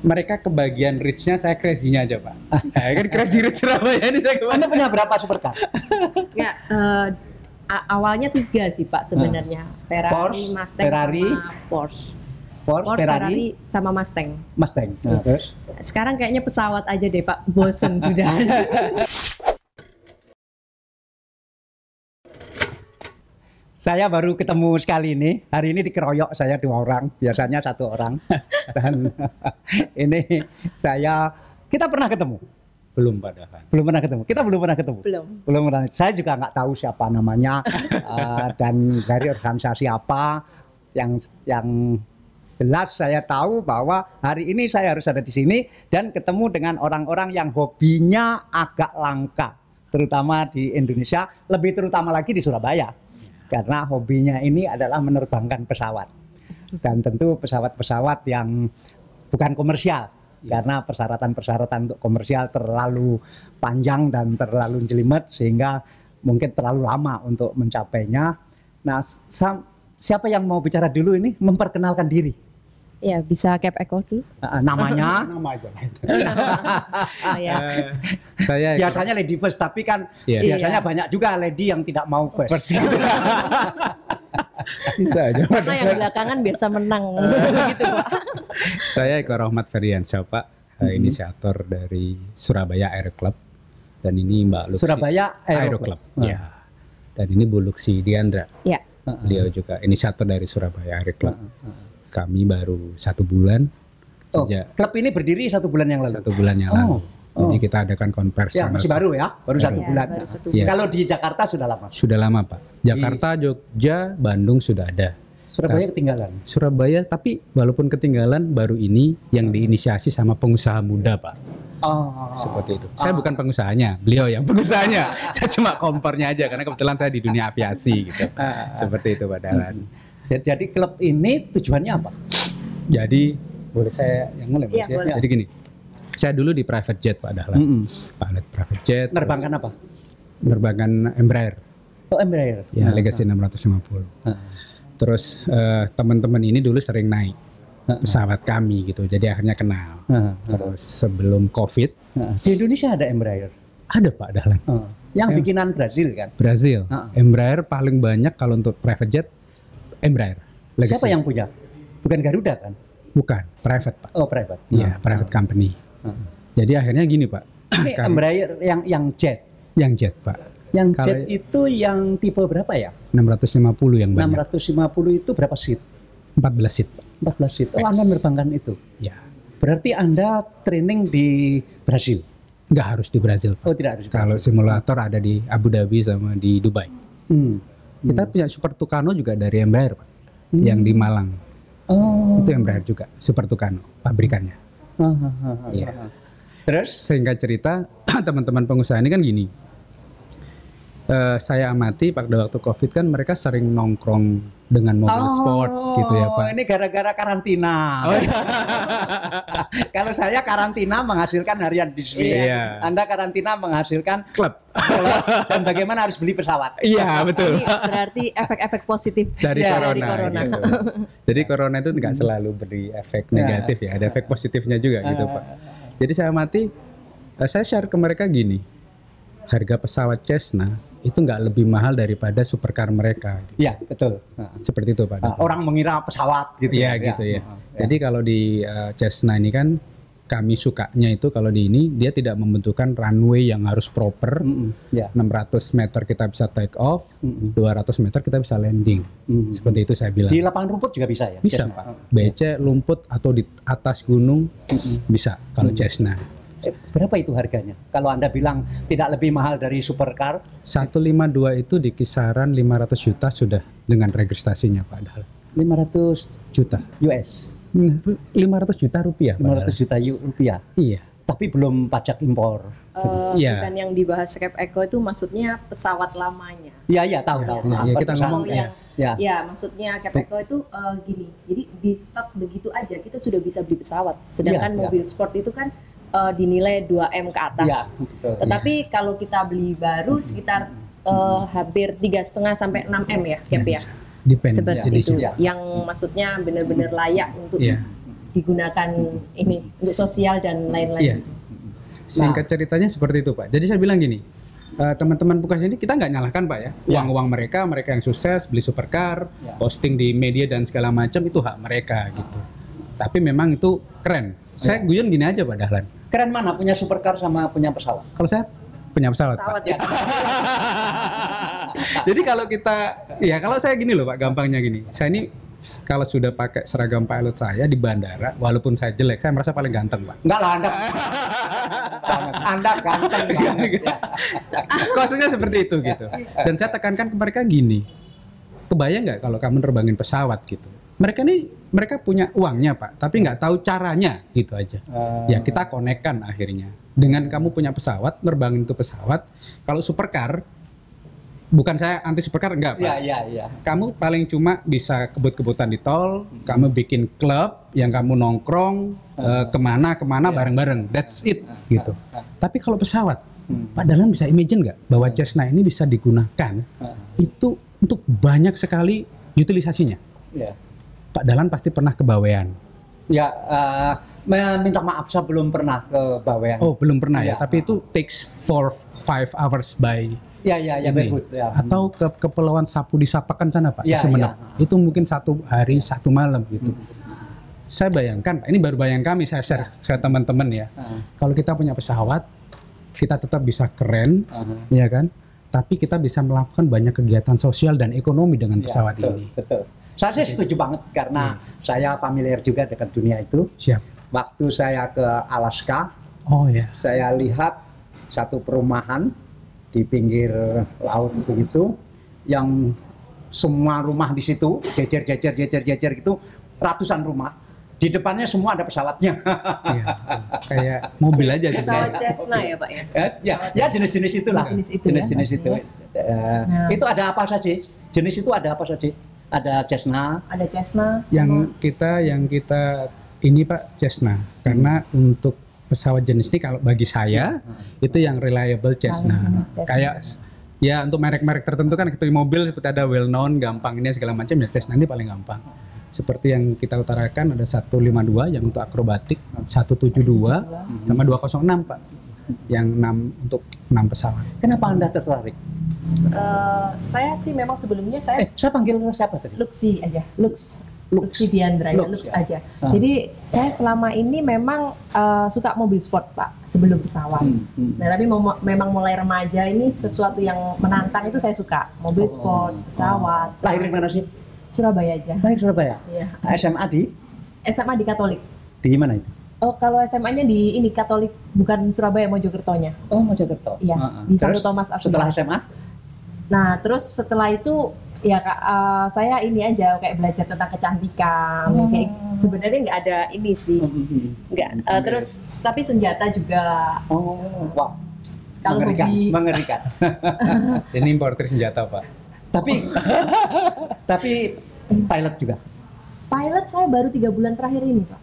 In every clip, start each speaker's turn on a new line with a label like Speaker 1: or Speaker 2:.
Speaker 1: mereka kebagian rich-nya, saya crazy-nya aja pak. Nah, kan crazy rich Surabaya ini saya ke mana?
Speaker 2: Anda punya berapa supercar?
Speaker 3: Ya, eh, a- awalnya tiga sih Pak sebenarnya. Ferrari,
Speaker 2: Porsche,
Speaker 3: Mustang,
Speaker 2: Ferrari,
Speaker 3: sama Porsche.
Speaker 2: Porsche,
Speaker 3: Porsche,
Speaker 2: Ferrari,
Speaker 3: Ferrari, sama Mustang.
Speaker 2: Mustang. Nah, terus?
Speaker 3: Sekarang kayaknya pesawat aja deh Pak, bosen sudah.
Speaker 2: Saya baru ketemu sekali ini. Hari ini dikeroyok saya dua orang, biasanya satu orang. Dan ini saya kita pernah ketemu.
Speaker 1: Belum padahal.
Speaker 2: Belum pernah ketemu. Kita belum pernah ketemu.
Speaker 3: Belum.
Speaker 2: Belum pernah. Saya juga nggak tahu siapa namanya eh, dan dari organisasi apa yang yang jelas saya tahu bahwa hari ini saya harus ada di sini dan ketemu dengan orang-orang yang hobinya agak langka, terutama di Indonesia, lebih terutama lagi di Surabaya. Karena hobinya ini adalah menerbangkan pesawat. Dan tentu pesawat-pesawat yang bukan komersial karena persyaratan-persyaratan untuk komersial terlalu panjang dan terlalu jelimet sehingga mungkin terlalu lama untuk mencapainya. Nah, siapa yang mau bicara dulu ini memperkenalkan diri?
Speaker 3: Ya, bisa cap echo dulu.
Speaker 2: Uh, namanya
Speaker 1: Nama aja.
Speaker 3: Oh, ya.
Speaker 1: Eh, saya
Speaker 2: biasanya lady first tapi kan
Speaker 1: Iya.
Speaker 2: biasanya
Speaker 3: Iya.
Speaker 2: banyak juga lady yang tidak mau first.
Speaker 1: Bisa aja.
Speaker 3: Karena yang belakangan biasa menang gitu Pak.
Speaker 1: Saya Eko Rahmat Ferdiansyah Pak, eh, inisiator dari Surabaya Aero Club dan ini Mbak Luksi
Speaker 2: Surabaya Aero
Speaker 1: Aero
Speaker 2: Club.
Speaker 1: Club. Ya. Dan ini Bu Luksi Diandra.
Speaker 3: Ya,
Speaker 1: Beliau juga inisiator dari Surabaya Aero Club. Kami baru satu bulan
Speaker 2: Oh,
Speaker 1: sejak
Speaker 2: klub ini berdiri satu bulan yang lalu.
Speaker 1: satu bulan yang
Speaker 2: Oh,
Speaker 1: lalu.
Speaker 2: oh.
Speaker 1: Jadi kita adakan konversi
Speaker 2: Ya, masih baru ya, baru satu
Speaker 3: Ya,
Speaker 2: bulan.
Speaker 3: baru satu
Speaker 1: bulan.
Speaker 2: Kalau di Jakarta sudah lama.
Speaker 1: Sudah lama Pak. Jakarta, Jogja, Bandung sudah ada.
Speaker 2: Surabaya ketinggalan.
Speaker 1: Surabaya tapi walaupun ketinggalan baru ini yang diinisiasi sama pengusaha muda Pak.
Speaker 2: Oh.
Speaker 1: Seperti itu. Saya bukan pengusahanya, beliau yang pengusahanya. saya cuma kompornya aja karena kebetulan saya di dunia aviasi gitu. Seperti itu Pak Dahlan.
Speaker 2: Jadi, jadi klub ini tujuannya apa?
Speaker 1: Jadi boleh saya yang mulai Mas
Speaker 3: Iya,
Speaker 1: ya?
Speaker 3: boleh.
Speaker 1: Jadi gini. Saya dulu di private jet Pak Dahlan.
Speaker 2: Mm-mm.
Speaker 1: Pilot private jet.
Speaker 2: Menerbangkan apa?
Speaker 1: terus Menerbangkan Embraer.
Speaker 2: Oh, Embraer.
Speaker 1: Ya, Legacy 650.
Speaker 2: Nah.
Speaker 1: Terus eh, teman-teman ini dulu sering naik pesawat kami gitu. Jadi akhirnya kenal.
Speaker 2: Nah,
Speaker 1: Terus sebelum Covid
Speaker 2: nah. Di Indonesia ada Embraer.
Speaker 1: ada Pak Dahlan.
Speaker 2: Oh. Yang bikinan Brazil kan?
Speaker 1: Brazil.
Speaker 2: Heeh.
Speaker 1: Embraer paling banyak kalau untuk private jet Embraer. Legacy.
Speaker 2: Siapa yang punya? Bukan Garuda kan?
Speaker 1: Bukan, private Pak.
Speaker 2: Oh, private.
Speaker 1: Iya, private company. Jadi akhirnya gini Pak,
Speaker 2: Ini
Speaker 1: Kami-
Speaker 2: Embraer yang yang jet.
Speaker 1: yang jet Pak,
Speaker 2: Yang
Speaker 1: Kalau-
Speaker 2: jet itu yang tipe berapa ya?
Speaker 1: 650 yang banyak,
Speaker 2: 650 itu berapa seat?
Speaker 1: 14 seat Pak.
Speaker 2: 14 seat. Oh, Anda menerbangkan itu.
Speaker 1: Ya,
Speaker 2: Berarti Anda training di Brasil.
Speaker 1: nggak harus di Brazil Pak.
Speaker 2: Oh, tidak harus.
Speaker 1: Kalau simulator ada di Abu Dhabi sama di Dubai.
Speaker 2: Hmm.
Speaker 1: Kita punya Super Tucano juga dari Embraer Pak, yang di Malang.
Speaker 2: Oh.
Speaker 1: Itu Embraer juga, Super Tucano, pabrikannya. Iya.
Speaker 2: Terus?
Speaker 1: Sehingga cerita teman-teman pengusaha ini kan gini. Eh, saya amati pada waktu Covid kan mereka sering nongkrong dengan mobil sport gitu ya Pak.
Speaker 2: Oh, Ini gara-gara karantina. Kalau saya karantina menghasilkan harian Disney.
Speaker 1: Iya.
Speaker 2: Anda karantina menghasilkan
Speaker 1: Klub.
Speaker 2: dan bagaimana harus beli pesawat.
Speaker 1: Iya betul.
Speaker 3: Ini berarti efek-efek positif
Speaker 1: Dari
Speaker 2: Iya,
Speaker 1: corona.
Speaker 3: dari corona.
Speaker 1: gitu. Jadi corona itu nggak selalu beri efek negatif ya, ada efek positifnya juga gitu Pak. Jadi saya amati, eh, saya share ke mereka gini, harga pesawat Cessna itu nggak lebih mahal daripada supercar mereka.
Speaker 2: Iya, betul. Nah,
Speaker 1: Seperti itu Pak.
Speaker 2: nah, orang mengira pesawat gitu.
Speaker 1: Iya
Speaker 2: ya.
Speaker 1: gitu ya.
Speaker 2: Ah,
Speaker 1: Jadi kalau di uh, Cessna ini kan kami sukanya itu kalau di ini dia tidak membentukkan runway yang harus proper.
Speaker 2: Mm-mm, ya.
Speaker 1: 600 meter kita bisa take off, 200 meter kita bisa landing.
Speaker 2: Mm.
Speaker 1: Seperti itu saya bilang.
Speaker 2: Di lapangan rumput juga bisa ya?
Speaker 1: Bisa
Speaker 2: Cessna?
Speaker 1: Pak. BC lumput atau di atas gunung bisa kalau Cessna.
Speaker 2: Berapa itu harganya? Kalau Anda bilang tidak lebih mahal dari supercar,
Speaker 1: 152 itu di kisaran 500 juta sudah dengan registrasinya Pak Dahlan.
Speaker 2: 500
Speaker 1: Juta.
Speaker 2: US,
Speaker 1: 500 juta rupiah Pak
Speaker 2: 500
Speaker 1: Dahlan.
Speaker 2: juta rupiah.
Speaker 1: Iya.
Speaker 2: Tapi belum pajak impor.
Speaker 3: Eh,
Speaker 1: Iya.
Speaker 3: Bukan yang dibahas Cap Eco itu maksudnya pesawat lamanya.
Speaker 2: Iya, iya, tahu, tahu.
Speaker 1: Ya, ya, kita ngomong,
Speaker 3: yang
Speaker 2: ya.
Speaker 3: ya. maksudnya Cap Eco itu eh, gini. Jadi di start begitu aja kita sudah bisa beli pesawat. Sedangkan
Speaker 2: iya.
Speaker 3: mobil sport itu kan eh, dinilai 2 m ke atas.
Speaker 2: Iya, betul.
Speaker 3: Tetapi kalau kita beli baru sekitar eh, hampir tiga setengah sampai 6 m ya, Cap ya.
Speaker 1: Depend
Speaker 3: Seperti
Speaker 1: jenisnya.
Speaker 3: itu.
Speaker 2: Iya.
Speaker 3: Yang maksudnya benar-benar layak untuk
Speaker 1: Iya.
Speaker 3: digunakan ini untuk sosial dan
Speaker 1: Iya.
Speaker 3: lain-lain.
Speaker 1: Singkat ceritanya seperti itu Pak. Jadi saya bilang gini, eh, teman-teman Pukas ini kita nggak nyalahkan Pak ya.
Speaker 2: Ya.
Speaker 1: Uang-uang mereka, mereka yang sukses beli supercar,
Speaker 2: Ya.
Speaker 1: posting di media dan segala macam itu hak mereka gitu. Tapi memang itu keren. Saya guyon gini aja Pak Dahlan.
Speaker 2: Keren mana punya supercar sama punya pesawat?
Speaker 1: Kalau saya punya pesawat,
Speaker 3: Pesawat
Speaker 1: Pak.
Speaker 3: ya.
Speaker 1: Jadi kalau kita, ya kalau saya gini loh Pak, gampangnya gini. Saya ini kalau sudah pakai seragam pilot saya di bandara, walaupun saya jelek, saya merasa paling ganteng Pak.
Speaker 2: Enggak lah, Anda. anda ganteng banget. ya.
Speaker 1: Kosnya seperti itu gitu. Dan saya tekankan ke mereka gini, kebayang nggak kalau kamu nerbangin pesawat gitu? Mereka ini mereka punya uangnya pak, tapi nggak tahu caranya gitu aja.
Speaker 2: Eh.
Speaker 1: Ya kita konekkan akhirnya. Dengan kamu punya pesawat, nerbangin itu pesawat. Kalau supercar, bukan saya anti supercar enggak pak.
Speaker 2: Iya, iya, iya.
Speaker 1: Kamu paling cuma bisa kebut-kebutan di tol, kamu bikin klub yang kamu nongkrong eh, ke mana ke mana bareng-bareng, that's it gitu. Tapi kalau pesawat, Pak Dahlan bisa imagine nggak bahwa Cessna ini bisa digunakan itu untuk banyak sekali utilisasinya.
Speaker 2: Iya.
Speaker 1: Pak Dahlan pasti pernah ke Bawean.
Speaker 2: Ya, eh, minta maaf saya belum pernah ke Bawean.
Speaker 1: Oh belum pernah ya,
Speaker 2: Iya.
Speaker 1: tapi itu takes for five hours by
Speaker 2: ya, ya, ya,
Speaker 1: ini.
Speaker 2: ya.
Speaker 1: atau ke kepulauan Sapu disapakan sana Pak, di
Speaker 2: Iya,
Speaker 1: Sumeneb.
Speaker 2: iya.
Speaker 1: Itu mungkin satu hari satu malam gitu. Saya bayangkan, Pak, ini baru bayang kami saya share ke teman-teman ya.
Speaker 2: Ah.
Speaker 1: Kalau kita punya pesawat, kita tetap bisa keren,
Speaker 2: Aha.
Speaker 1: ya kan? Tapi kita bisa melakukan banyak kegiatan sosial dan ekonomi dengan
Speaker 2: Ya,
Speaker 1: pesawat
Speaker 2: betul,
Speaker 1: ini.
Speaker 2: Betul. Saya sih setuju banget karena saya familiar juga dengan dunia itu.
Speaker 1: Siap.
Speaker 2: Waktu saya ke Alaska,
Speaker 1: Oh ya.
Speaker 2: saya lihat satu perumahan di pinggir laut begitu yang semua rumah di situ jejer jejer jejer jejer gitu ratusan rumah di depannya semua ada pesawatnya
Speaker 1: Iya. Kayak mobil aja
Speaker 3: Pesawat
Speaker 1: sebenarnya.
Speaker 3: Cessna ya pak ya.
Speaker 2: ya, ya, ya jenis-jenis itulah
Speaker 3: Jenis itu ya,
Speaker 2: jenis-jenis itu. Eh,
Speaker 3: Nah.
Speaker 2: itu ada apa saja jenis itu ada apa saja ada Cessna
Speaker 3: Ada Cessna.
Speaker 1: Yang kita yang kita ini Pak Cessna karena untuk pesawat jenis ini kalau bagi saya itu yang reliable Cessna.
Speaker 3: Cessna.
Speaker 1: Kayak ya untuk merek-merek tertentu kan seperti mobil seperti ada well known gampang ini segala macam ya Cessna ini paling gampang. Seperti yang kita utarakan ada 152 yang untuk akrobatik, 172 sama 206 Pak. Yang 6 untuk 6 pesawat.
Speaker 2: kenapa anda tertarik
Speaker 3: Eh, saya sih memang sebelumnya saya
Speaker 2: eh saya panggil siapa tadi
Speaker 3: Luxi aja, Lux.
Speaker 2: Lux.
Speaker 3: Luxi Diandra, ya,
Speaker 2: Lux,
Speaker 3: Lux
Speaker 2: ya.
Speaker 3: aja.
Speaker 2: Ah.
Speaker 3: Jadi saya selama ini memang eh, suka mobil sport pak, sebelum pesawat.
Speaker 2: Hmm, hmm.
Speaker 3: Nah tapi mem- memang mulai remaja ini sesuatu yang menantang itu saya suka, mobil sport, pesawat.
Speaker 2: Oh. lahir di mana sih
Speaker 3: Surabaya aja.
Speaker 2: lahir Surabaya
Speaker 3: Iya.
Speaker 2: SMA di
Speaker 3: SMA di Katolik.
Speaker 2: di mana itu
Speaker 3: Oh kalau SMA-nya di ini Katolik, bukan Surabaya Mojokertonya.
Speaker 2: Oh, Mojokerto.
Speaker 3: Iya,
Speaker 2: Heeh.
Speaker 3: di Santo Thomas Aquinas.
Speaker 2: Setelah SMA?
Speaker 3: Nah, terus setelah itu ya Kak, eh, saya ini aja kayak belajar tentang kecantikan.
Speaker 2: Oh.
Speaker 3: Kayak sebenarnya nggak ada ini sih. Nggak. eh, terus tapi senjata juga
Speaker 2: Oh, wow.
Speaker 3: Kalau
Speaker 2: mengerikan,
Speaker 3: hobi-
Speaker 2: mengerikan.
Speaker 1: Ini importer senjata Pak.
Speaker 2: tapi tapi pilot juga.
Speaker 3: pilot saya baru tiga bulan terakhir ini Pak.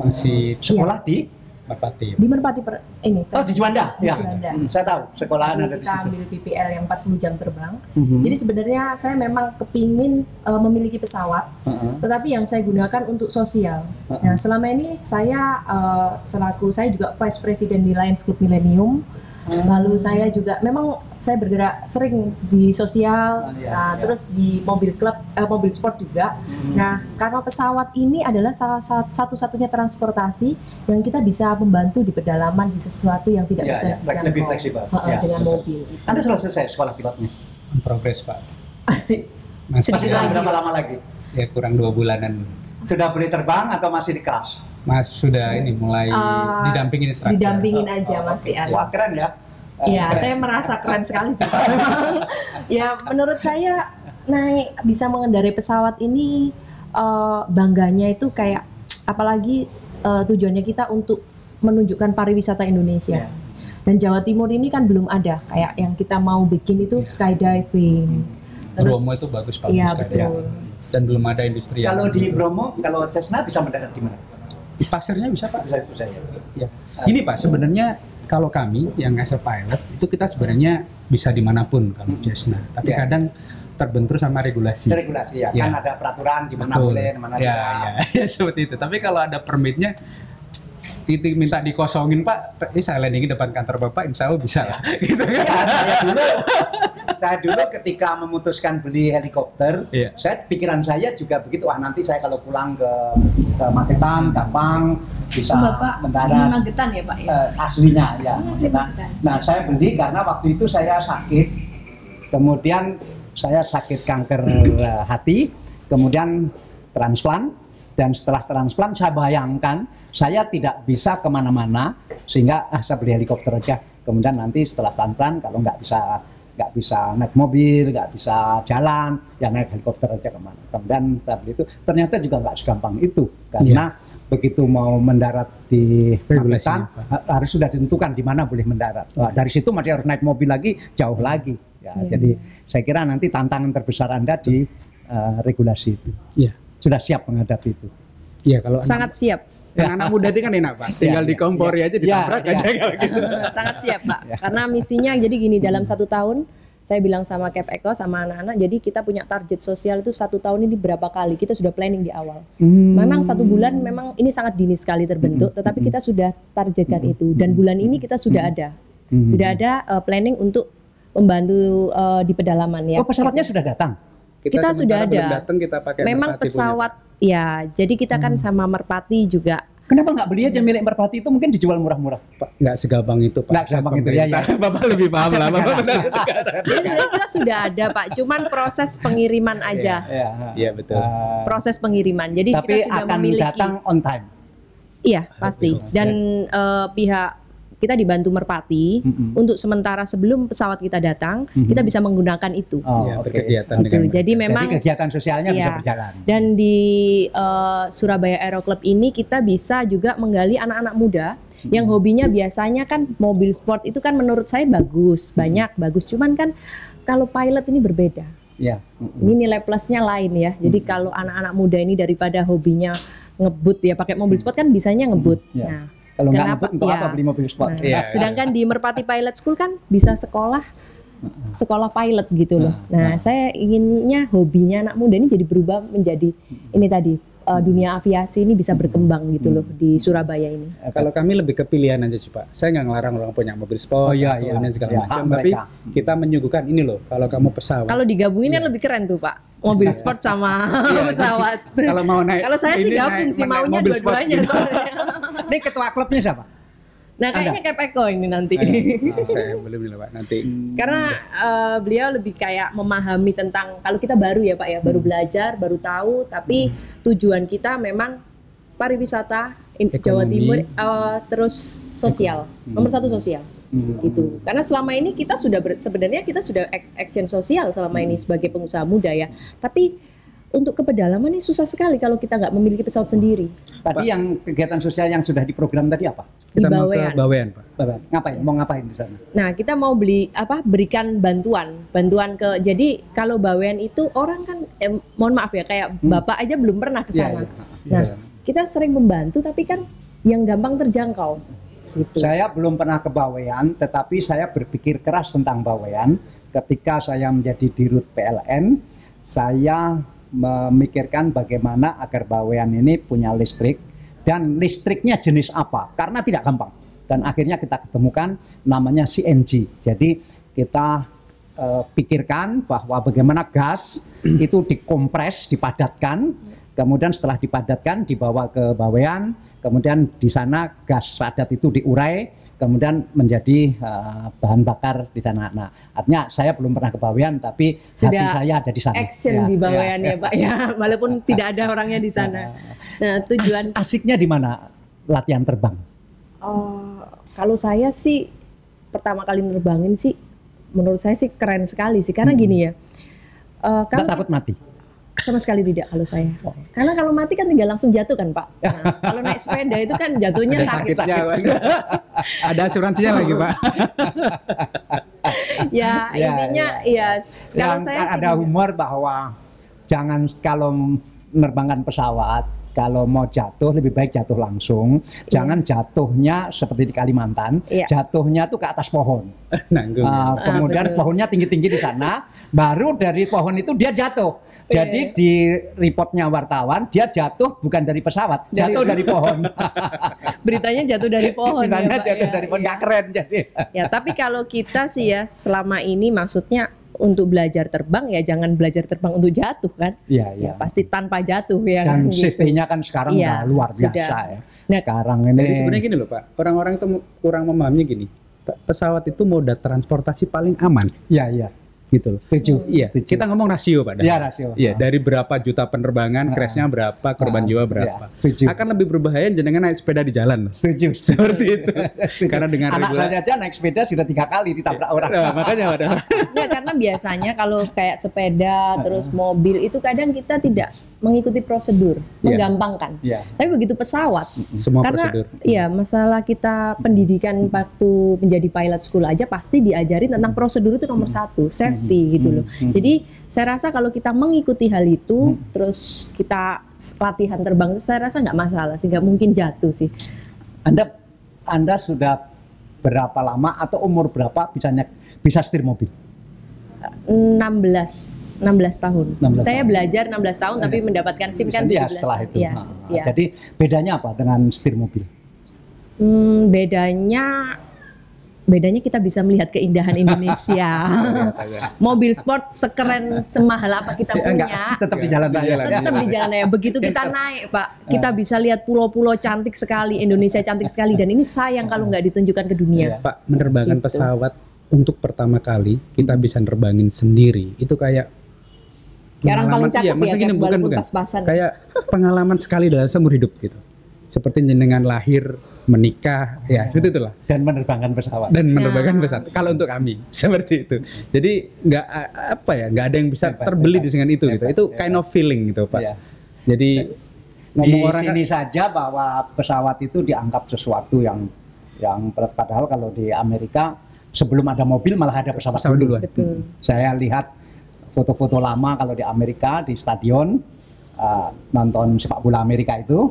Speaker 1: Masih
Speaker 2: Sekolah di
Speaker 1: Merpati.
Speaker 3: Di Merpati per, ini.
Speaker 2: Oh, di Juanda.
Speaker 3: Di
Speaker 2: ya.
Speaker 3: Juanda.
Speaker 2: Hmm, saya tahu, sekolahan
Speaker 3: Jadi
Speaker 2: ada di
Speaker 3: kita
Speaker 2: situ.
Speaker 3: ambil PPL yang 40 jam terbang.
Speaker 2: Mhm.
Speaker 3: Jadi sebenarnya saya memang kepingin eh, memiliki pesawat,
Speaker 2: Heeh.
Speaker 3: tetapi yang saya gunakan untuk sosial.
Speaker 2: Uh-uh.
Speaker 3: Nah, selama ini saya eh, selaku saya juga vice president di Lions Club Millennium.
Speaker 2: Uh.
Speaker 3: Lalu saya juga memang saya bergerak sering di sosial,
Speaker 2: Oh, iya,
Speaker 3: nah,
Speaker 2: iya.
Speaker 3: terus di mobil klub, eh, mobil sport juga. Nah, karena pesawat ini adalah salah sat- satu-satunya transportasi yang kita bisa membantu di pedalaman di sesuatu yang tidak
Speaker 2: Iya,
Speaker 3: bisa
Speaker 2: iya,
Speaker 3: dijangkau
Speaker 2: lebih fleksibel.
Speaker 3: Heeh,
Speaker 2: Iya,
Speaker 3: dengan
Speaker 2: betul.
Speaker 3: mobil. Gitu.
Speaker 2: Anda sudah selesai sekolah pilotnya?
Speaker 1: On progress Pak.
Speaker 3: Asik.
Speaker 1: Masih
Speaker 3: Sedikit
Speaker 2: Masih
Speaker 3: lagi.
Speaker 2: berapa lama lagi?
Speaker 1: ya kurang dua bulanan.
Speaker 2: Sudah boleh terbang atau masih di kelas?
Speaker 1: Mas sudah ini mulai
Speaker 3: Eh,
Speaker 1: didampingin instruktur.
Speaker 3: Didampingin aja masih ada.
Speaker 2: Wah, keren ya. Eh,
Speaker 3: Iya,
Speaker 2: keren.
Speaker 3: saya merasa keren sekali sih. Pak. ya, menurut saya naik bisa mengendarai pesawat ini eh, bangganya itu kayak apalagi eh, tujuannya kita untuk menunjukkan pariwisata Indonesia.
Speaker 2: Iya.
Speaker 3: Dan Jawa Timur ini kan belum ada kayak yang kita mau bikin itu skydiving.
Speaker 1: Bromo itu bagus bagus
Speaker 3: Iya,
Speaker 1: sekali.
Speaker 3: betul.
Speaker 1: Dan belum ada industri yang
Speaker 2: Kalau di
Speaker 1: gitu.
Speaker 2: Bromo, kalau Cessna bisa mendarat di mana?
Speaker 1: Pasirnya bisa Pak.
Speaker 2: Bisa bisa ya.
Speaker 1: Ya. Gini Pak, sebenarnya kalau kami yang as a pilot itu kita sebenarnya bisa di mana pun kalau Cessna. Tapi
Speaker 2: Ya.
Speaker 1: kadang terbentur sama regulasi.
Speaker 2: regulasi ya,
Speaker 1: Ya.
Speaker 2: kan ada peraturan di mana boleh, di mana
Speaker 1: ya,
Speaker 2: tidak.
Speaker 1: ya, ya, seperti itu. Tapi kalau ada permitnya itu minta dikosongin Pak, ini saya landingin depan kantor Bapak, insya Allah bisa lah. Gitu kan?
Speaker 2: Ya, saya dulu saya dulu ketika memutuskan beli helikopter,
Speaker 1: Iya.
Speaker 2: saya pikiran saya juga begitu. Wah nanti saya kalau pulang ke ke Magetan gampang bisa
Speaker 3: Bapak di
Speaker 2: mendarat
Speaker 3: Magetan ya Pak ya?
Speaker 2: eh, aslinya ya.
Speaker 3: Oh, asli
Speaker 2: Magetan.
Speaker 3: Magetan.
Speaker 2: Nah saya beli karena waktu itu saya sakit, kemudian saya sakit kanker eh, hati, kemudian transplant dan setelah transplant saya bayangkan saya tidak bisa ke mana-mana sehingga ah, saya beli helikopter aja. Kemudian nanti setelah transplant kalau nggak bisa nggak bisa naik mobil, nggak bisa jalan, ya naik helikopter aja ke mana. Kemudian saya beli itu ternyata juga nggak segampang itu karena begitu mau mendarat di ha- harus sudah ditentukan di mana boleh mendarat. Wah, dari situ masih harus naik mobil lagi jauh lagi. Ya,
Speaker 3: Iya.
Speaker 2: Jadi saya kira nanti tantangan terbesar Anda di eh, regulasi itu.
Speaker 1: Iya.
Speaker 2: Sudah siap menghadapi itu.
Speaker 1: Iya, kalau
Speaker 3: Sangat siap.
Speaker 1: anak, anak muda itu kan enak Pak, tinggal
Speaker 2: Iya,
Speaker 1: dikompori
Speaker 2: iya.
Speaker 1: aja
Speaker 2: Iya,
Speaker 1: ditabrak
Speaker 2: iya.
Speaker 1: aja kalau gitu.
Speaker 3: Sangat siap Pak. Karena misinya jadi gini dalam satu tahun saya bilang sama Cap Eko sama anak-anak jadi kita punya target sosial itu satu tahun ini berapa kali kita sudah planning di awal. Memang satu bulan memang ini sangat dini sekali terbentuk tetapi kita sudah targetkan itu dan bulan ini kita sudah ada sudah ada uh, planning untuk membantu uh, di pedalaman ya.
Speaker 2: Oh pesawatnya sudah datang.
Speaker 3: Kita sudah
Speaker 1: sementara belum
Speaker 3: ada.
Speaker 1: datang kita pakai
Speaker 3: Memang
Speaker 1: Merpati punya,
Speaker 3: pesawat ya jadi kita kan sama Merpati juga
Speaker 2: Kenapa nggak beli aja milik Merpati itu mungkin dijual murah-murah?
Speaker 1: Pak, nggak segampang itu Pak.
Speaker 2: Nggak segampang itu, ya, ya.
Speaker 1: Bapak lebih paham lah. Bapak benar
Speaker 3: Jadi sebenarnya kita sudah ada Pak, cuman proses pengiriman aja.
Speaker 2: Ya.
Speaker 1: Iya betul.
Speaker 2: Eh,
Speaker 3: Proses pengiriman. Jadi
Speaker 2: tapi
Speaker 3: kita sudah
Speaker 2: akan
Speaker 3: memiliki.
Speaker 2: datang on time.
Speaker 3: Iya pasti. Dan eh, pihak kita dibantu Merpati untuk sementara sebelum pesawat kita datang, kita bisa menggunakan itu.
Speaker 2: Oh,
Speaker 1: ya,
Speaker 2: oke.
Speaker 1: berkegiatan
Speaker 3: Itu.
Speaker 1: dengan
Speaker 3: Jadi memang
Speaker 2: Jadi kegiatan sosialnya bisa
Speaker 3: Iya.
Speaker 2: berjalan.
Speaker 3: Dan di eh, Surabaya Aero Club ini kita bisa juga menggali anak-anak muda yang hobinya biasanya kan mobil sport itu kan menurut saya bagus, banyak bagus. Cuman kan kalau pilot ini berbeda.
Speaker 2: Ya.
Speaker 3: Ini nilai plusnya lain ya. Jadi kalau anak-anak muda ini daripada hobinya ngebut ya pakai mobil sport kan bisanya ngebut.
Speaker 2: Ya.
Speaker 3: Nah,
Speaker 2: Kalau nggak
Speaker 3: kenapa-
Speaker 2: ngebut untuk
Speaker 3: ya.
Speaker 2: apa beli mobil sport?
Speaker 3: Nah,
Speaker 1: Iya.
Speaker 3: sedangkan di Merpati Pilot School kan bisa sekolah sekolah pilot gitu loh. Nah, saya inginnya hobinya anak muda ini jadi berubah menjadi ini tadi uh, dunia aviasi ini bisa berkembang gitu loh di Surabaya ini.
Speaker 1: Kalau kami lebih ke pilihan aja sih Pak. Saya nggak ngelarang orang punya mobil sport
Speaker 2: Oh, iya, iya.
Speaker 1: ini segala
Speaker 2: Iya,
Speaker 1: macam. Tapi
Speaker 2: mereka.
Speaker 1: kita menyuguhkan ini loh. Kalau kamu pesawat.
Speaker 3: Kalau digabungin kan lebih keren tuh Pak. Mobil sport sama pesawat.
Speaker 1: Iya, kalau mau naik-
Speaker 3: Kalau saya sih gabung
Speaker 1: naik-
Speaker 3: sih maunya dua-duanya soalnya.
Speaker 2: Ini ketua klubnya siapa?
Speaker 3: Nah, kayaknya kayak Eko ini nanti.
Speaker 1: Ah, saya belum nih Pak. Nanti.
Speaker 3: Karena eh, beliau lebih kayak memahami tentang kalau kita baru ya Pak ya, baru belajar, baru tahu, tapi tujuan kita memang pariwisata in- Jawa. Timur eh, terus sosial. Nomor satu sosial. Gitu. Karena selama ini kita sudah ber- sebenarnya kita sudah ac- action sosial selama ini sebagai pengusaha muda ya. Tapi untuk ke pedalaman ini susah sekali kalau kita nggak memiliki pesawat sendiri.
Speaker 2: Tadi yang kegiatan sosial yang sudah diprogram tadi apa?
Speaker 1: Kita mau ke
Speaker 3: Bawean.
Speaker 1: Bawean Pak.
Speaker 2: Bapak, Ngapain? Mau ngapain di sana?
Speaker 3: Nah, kita mau beli apa? Berikan bantuan, bantuan ke. Jadi kalau bawean itu orang kan, eh, mohon maaf ya, kayak bapak aja belum pernah ke
Speaker 2: Iya,
Speaker 3: sana.
Speaker 2: iya.
Speaker 3: Nah, kita sering membantu, tapi kan yang gampang terjangkau. Gitu.
Speaker 2: Saya belum pernah ke Bawean, tetapi saya berpikir keras tentang Bawean. Ketika saya menjadi dirut PLN, saya memikirkan bagaimana agar Bawean ini punya listrik dan listriknya jenis apa, karena tidak gampang. Dan akhirnya kita ketemukan namanya CNG. Jadi kita eh, pikirkan bahwa bagaimana gas itu dikompres, dipadatkan, kemudian setelah dipadatkan dibawa ke Bawean, kemudian di sana gas padat itu diurai, kemudian menjadi eh, bahan bakar di sana. Nah, artinya saya belum pernah ke Bawean, tapi hati
Speaker 3: Sudah
Speaker 2: saya ada di sana.
Speaker 3: Action
Speaker 2: Ya,
Speaker 3: di
Speaker 2: ya,
Speaker 3: bawean
Speaker 2: ya.
Speaker 3: ya, Pak ya, walaupun tidak ada orangnya di sana. Nah, tujuan
Speaker 2: As- asiknya di mana latihan terbang?
Speaker 3: Oh, kalau saya sih pertama kali nerbangin sih, menurut saya sih keren sekali sih, karena gini ya. eh, kalau
Speaker 2: takut mati?
Speaker 3: Sama sekali tidak kalau saya. Karena kalau mati kan tinggal langsung jatuh kan Pak. Nah, kalau naik sepeda itu kan jatuhnya
Speaker 1: Ada
Speaker 3: sakit.
Speaker 1: sakitnya Pak. Ada asuransinya lagi Pak.
Speaker 3: Ya,
Speaker 2: Ya,
Speaker 3: intinya ya, kalau
Speaker 2: Yang
Speaker 3: saya sih
Speaker 2: ada
Speaker 3: gini.
Speaker 2: humor bahwa jangan kalau menerbangkan pesawat kalau mau jatuh lebih baik jatuh langsung. Jangan jatuhnya seperti di Kalimantan,
Speaker 3: Iya.
Speaker 2: jatuhnya tuh ke atas pohon.
Speaker 1: nanggung
Speaker 2: Ah, kemudian
Speaker 3: betul.
Speaker 2: pohonnya tinggi-tinggi di sana, baru dari pohon itu dia jatuh. Jadi di reportnya wartawan dia jatuh bukan dari pesawat, jatuh dari pohon.
Speaker 3: Beritanya jatuh dari pohon ya,
Speaker 2: Misalnya
Speaker 3: Pak,
Speaker 2: jatuh
Speaker 3: ya,
Speaker 2: dari pohon
Speaker 3: iya.
Speaker 2: nggak keren jadi.
Speaker 3: Ya, tapi kalau kita sih ya selama ini maksudnya untuk belajar terbang ya jangan belajar terbang untuk jatuh kan.
Speaker 2: Iya,
Speaker 3: Ya,
Speaker 2: iya.
Speaker 3: pasti tanpa jatuh ya
Speaker 2: Dan
Speaker 3: kan gitu.
Speaker 2: safety-nya kan sekarang
Speaker 3: Iya,
Speaker 2: udah luar
Speaker 3: sudah.
Speaker 2: biasa ya.
Speaker 3: Nah,
Speaker 2: Sekarang ini
Speaker 1: Jadi sebenarnya gini loh Pak, orang-orang itu kurang memahaminya gini. Pe- Pesawat itu moda transportasi paling aman
Speaker 2: Iya, iya.
Speaker 1: Gitu loh.
Speaker 2: Setuju.
Speaker 1: Iya,
Speaker 2: setuju.
Speaker 1: kita ngomong rasio Pak.
Speaker 2: Iya, rasio.
Speaker 1: Iya, dari berapa juta penerbangan, crashnya berapa, korban
Speaker 2: Ah,
Speaker 1: jiwa
Speaker 2: iya,
Speaker 1: berapa.
Speaker 2: setuju.
Speaker 1: Akan lebih berbahaya jenengan naik sepeda di jalan.
Speaker 2: setuju.
Speaker 1: Seperti itu.
Speaker 2: Setuju.
Speaker 1: Karena dengan
Speaker 2: anak
Speaker 1: regula-
Speaker 2: saya aja naik sepeda sudah tiga kali ditabrak orang.
Speaker 1: Nah, makanya ada.
Speaker 3: Ya karena biasanya kalau kayak sepeda terus mobil itu kadang kita tidak mengikuti prosedur,
Speaker 1: Iya.
Speaker 3: menggampangkan.
Speaker 2: Iya.
Speaker 3: Tapi begitu pesawat,
Speaker 1: Semua
Speaker 3: karena
Speaker 1: prosedur.
Speaker 3: ya masalah kita pendidikan waktu menjadi pilot school aja pasti diajarin tentang prosedur itu nomor satu, safety gitu loh. Jadi saya rasa kalau kita mengikuti hal itu, terus kita latihan terbang itu saya rasa nggak masalah sih, nggak mungkin jatuh sih.
Speaker 2: Anda Anda sudah berapa lama atau umur berapa bisa naik- bisa setir mobil?
Speaker 3: 16 16 tahun.
Speaker 2: 16
Speaker 3: saya
Speaker 2: tahun.
Speaker 3: belajar 16 tahun tapi mendapatkan SIM kan
Speaker 2: ya
Speaker 3: 17
Speaker 2: setelah
Speaker 3: tahun.
Speaker 2: itu.
Speaker 3: Iya,
Speaker 2: Nah,
Speaker 3: iya.
Speaker 2: Jadi bedanya apa dengan setir mobil?
Speaker 3: Hmm, bedanya bedanya kita bisa melihat keindahan Indonesia. Mobil sport sekeren semahal apa kita
Speaker 2: Ya, enggak,
Speaker 3: punya.
Speaker 2: tetap di jalan raya.
Speaker 3: Tetap di jalan raya. Begitu kita naik, Pak, kita bisa lihat pulau-pulau cantik sekali, Indonesia cantik sekali dan ini sayang kalau nggak ditunjukkan ke dunia.
Speaker 1: Pak, menerbangkan
Speaker 3: Gitu.
Speaker 1: pesawat untuk pertama kali kita bisa nerbangin sendiri. Itu kayak
Speaker 3: orang paling
Speaker 1: pengalaman-
Speaker 3: cakep
Speaker 1: iya,
Speaker 3: ya,
Speaker 1: gini, bukan bukan.
Speaker 3: pas-pasan.
Speaker 1: Kayak pengalaman sekali dalam seumur hidup gitu. Seperti jenengan lahir, menikah, ya seperti itulah.
Speaker 2: Dan menerbangkan pesawat.
Speaker 1: Dan menerbangkan pesawat. Kalau untuk kami seperti itu. Jadi nggak a- apa ya, nggak ada yang bisa
Speaker 2: Hebat,
Speaker 1: terbeli
Speaker 2: hebat,
Speaker 1: dengan itu gitu.
Speaker 2: hebat,
Speaker 1: Itu
Speaker 2: hebat.
Speaker 1: kind of feeling gitu, Pak.
Speaker 2: Iya.
Speaker 1: Jadi
Speaker 2: di
Speaker 1: ngomong orang kan-
Speaker 2: sini saja bahwa pesawat itu dianggap sesuatu yang yang padahal kalau di Amerika sebelum ada mobil malah ada pesawat,
Speaker 1: Pesawat
Speaker 2: dulu.
Speaker 1: duluan.
Speaker 3: Betul.
Speaker 2: Saya lihat foto-foto lama kalau di Amerika di stadion uh, nonton sepak bola Amerika itu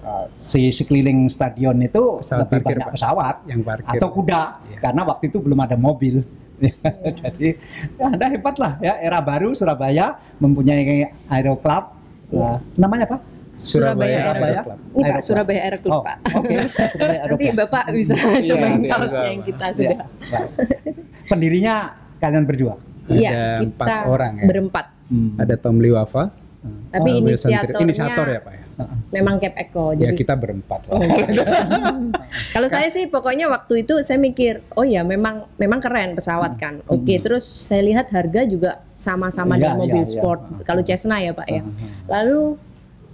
Speaker 2: uh, si sekeliling stadion itu
Speaker 1: Hmm. Pesawat
Speaker 2: lebih
Speaker 1: parkir,
Speaker 2: banyak pesawat
Speaker 1: Yang parkir.
Speaker 2: atau kuda
Speaker 1: Iya.
Speaker 2: karena waktu itu belum ada mobil. Jadi ya Anda hebat lah ya era baru Surabaya mempunyai Aero Club. Nah, namanya apa?
Speaker 3: Surabaya
Speaker 1: Aero
Speaker 2: Surabaya.
Speaker 1: Club.
Speaker 3: Ini Pak
Speaker 2: Aero.
Speaker 3: Surabaya Aero Club,
Speaker 2: Oh,
Speaker 3: Pak.
Speaker 2: Oke. Aero
Speaker 3: Nanti. Bapak bisa
Speaker 1: Iya,
Speaker 3: cobain kaosnya
Speaker 1: bisa,
Speaker 3: yang kita
Speaker 2: Ya,
Speaker 3: sudah.
Speaker 2: Pendirinya kalian berdua.
Speaker 3: Iya,
Speaker 1: Ada
Speaker 3: kita
Speaker 1: empat orang ya.
Speaker 3: berempat.
Speaker 1: Ada Tom Liwafa,
Speaker 3: Tapi
Speaker 1: Wilson Tri-
Speaker 3: inisiatornya
Speaker 1: inisiator ya, Pak ya.
Speaker 3: memang Cap Eko.
Speaker 1: Ya
Speaker 3: Jadi
Speaker 1: kita berempat lah.
Speaker 3: Oh, kalau saya sih pokoknya waktu itu saya mikir, oh ya memang memang keren pesawat kan. Oke, terus saya lihat harga juga sama-sama
Speaker 2: Iya,
Speaker 3: dengan mobil
Speaker 2: iya, iya.
Speaker 3: sport. Kalau Cessna ya Pak ya. Lalu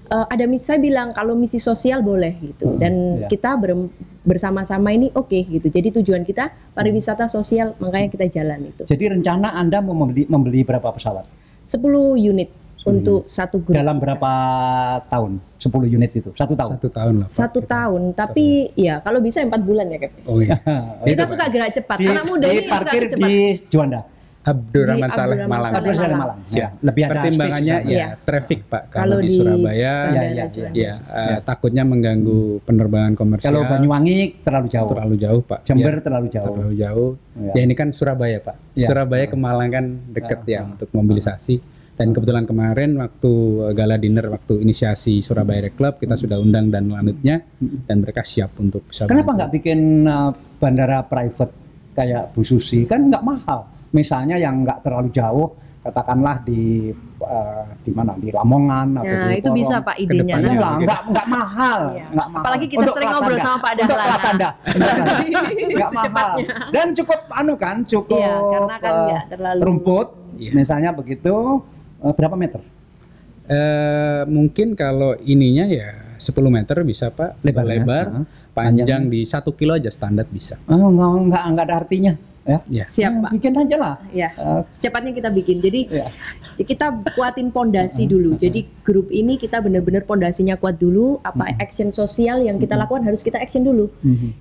Speaker 3: eh, ada misi saya bilang kalau misi sosial boleh gitu. Dan
Speaker 2: iya.
Speaker 3: kita berem- bersama-sama ini oke gitu. Jadi tujuan kita pariwisata sosial makanya kita jalan itu.
Speaker 2: Jadi rencana Anda mau membeli membeli berapa pesawat?
Speaker 3: 10 unit untuk satu grup.
Speaker 2: Dalam berapa tahun? 10 unit itu. Satu tahun.
Speaker 1: Satu tahun lah.
Speaker 3: Satu tahun, tapi ya kalau bisa empat bulan ya Cap.
Speaker 1: Oh iya.
Speaker 3: Kita suka gerak cepat.
Speaker 2: Di,
Speaker 3: Anak muda
Speaker 2: di
Speaker 3: ini suka
Speaker 2: parkir
Speaker 3: gerak cepat.
Speaker 2: di Juanda.
Speaker 1: Abdurrahman Saleh
Speaker 3: Abdurrahman
Speaker 1: Malang.
Speaker 2: Abdul Saleh
Speaker 3: Malang.
Speaker 2: Malang.
Speaker 1: Ya.
Speaker 2: Ya. Lebih ada
Speaker 1: Pertimbangannya ya
Speaker 2: sana.
Speaker 1: traffic Pak. Kalau,
Speaker 3: Kalau
Speaker 1: di,
Speaker 3: di
Speaker 1: Surabaya
Speaker 2: Iya,
Speaker 3: Bandara
Speaker 2: iya,
Speaker 3: Juanda.
Speaker 1: ya eh, takutnya mengganggu penerbangan komersial.
Speaker 2: Kalau Banyuwangi terlalu jauh.
Speaker 1: terlalu jauh Pak.
Speaker 2: Jember
Speaker 1: Ya,
Speaker 2: terlalu jauh.
Speaker 1: terlalu jauh.
Speaker 2: Ya.
Speaker 1: Ya ini kan Surabaya Pak.
Speaker 2: Ya.
Speaker 1: Surabaya ke Malang kan deket ya untuk mobilisasi. Dan kebetulan kemarin waktu eh, gala dinner waktu inisiasi Surabaya Air Club kita sudah undang dan lanutnya dan mereka siap untuk bisa
Speaker 2: Kenapa nggak bikin uh, bandara private kayak Bu Susi? Kan nggak mahal. Misalnya yang nggak terlalu jauh, katakanlah di uh, di mana di Lamongan atau
Speaker 3: Nah,
Speaker 2: di
Speaker 3: itu bisa Pak idenya.
Speaker 1: Ke depannya
Speaker 2: Ya
Speaker 3: Nah.
Speaker 2: lah, nggak nggak mahal,
Speaker 3: Iya.
Speaker 2: nggak mahal.
Speaker 3: Apalagi kita
Speaker 2: Untuk
Speaker 3: sering ngobrol
Speaker 2: Anda.
Speaker 3: sama Pak
Speaker 2: Untuk
Speaker 3: Dahlan.
Speaker 2: kelas Anda, nggak mahal.
Speaker 3: Secepatnya.
Speaker 2: Dan cukup anu kan, cukup
Speaker 3: Iya, karena kan nggak terlalu-
Speaker 2: rumput,
Speaker 1: Iya.
Speaker 2: misalnya begitu, eh, berapa meter?
Speaker 1: Eh, mungkin kalau ininya ya 10 meter bisa Pak.
Speaker 2: Lebarnya,
Speaker 1: lebar,
Speaker 2: ah.
Speaker 1: panjang di satu kilo aja standar bisa.
Speaker 2: Oh, nggak nggak nggak ada artinya. Ya.
Speaker 1: Ya.
Speaker 3: Siap,
Speaker 2: Ya,
Speaker 3: Pak.
Speaker 2: Bikin aja lah.
Speaker 3: Ya.
Speaker 2: Eh,
Speaker 3: Secepatnya kita bikin. Jadi
Speaker 2: ya.
Speaker 3: kita kuatin pondasi dulu. Jadi grup ini kita benar-benar pondasinya kuat dulu. Apa action sosial yang kita lakukan harus kita action dulu.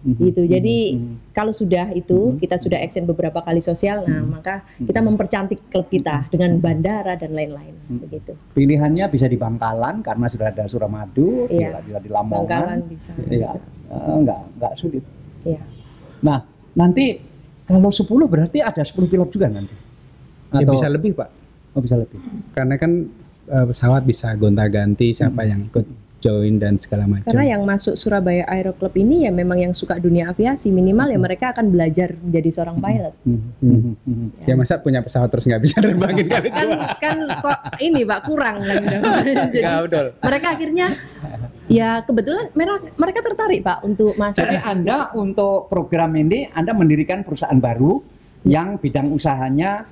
Speaker 3: Gitu. Jadi kalau sudah itu kita sudah action beberapa kali sosial, nah maka kita mempercantik klub kita dengan bandara dan lain-lain. Begitu.
Speaker 2: Pilihannya bisa di Bangkalan karena sudah ada Suramadu,
Speaker 3: Iya.
Speaker 2: bisa di Lamongan.
Speaker 3: Bangkalan bisa.
Speaker 2: Iya. Eh, enggak, enggak sulit.
Speaker 3: Iya.
Speaker 2: Nah, nanti kalau 10 berarti ada 10 pilot juga nanti.
Speaker 1: Ya bisa lebih pak,
Speaker 2: oh, bisa lebih.
Speaker 1: karena kan eh, pesawat bisa gonta-ganti siapa yang ikut join dan segala macam.
Speaker 3: Karena yang masuk Surabaya Aero Club ini ya memang yang suka dunia aviasi. Minimal ya mereka akan belajar menjadi seorang pilot.
Speaker 2: Hmm.
Speaker 1: Ya. Masa punya pesawat terus nggak bisa nerbangin kali
Speaker 3: kan kan kok ini pak kurang. Kan jadi mereka akhirnya ya kebetulan mereka mereka tertarik pak untuk masuk
Speaker 2: Jadi Anda untuk program ini Anda mendirikan perusahaan baru yang bidang usahanya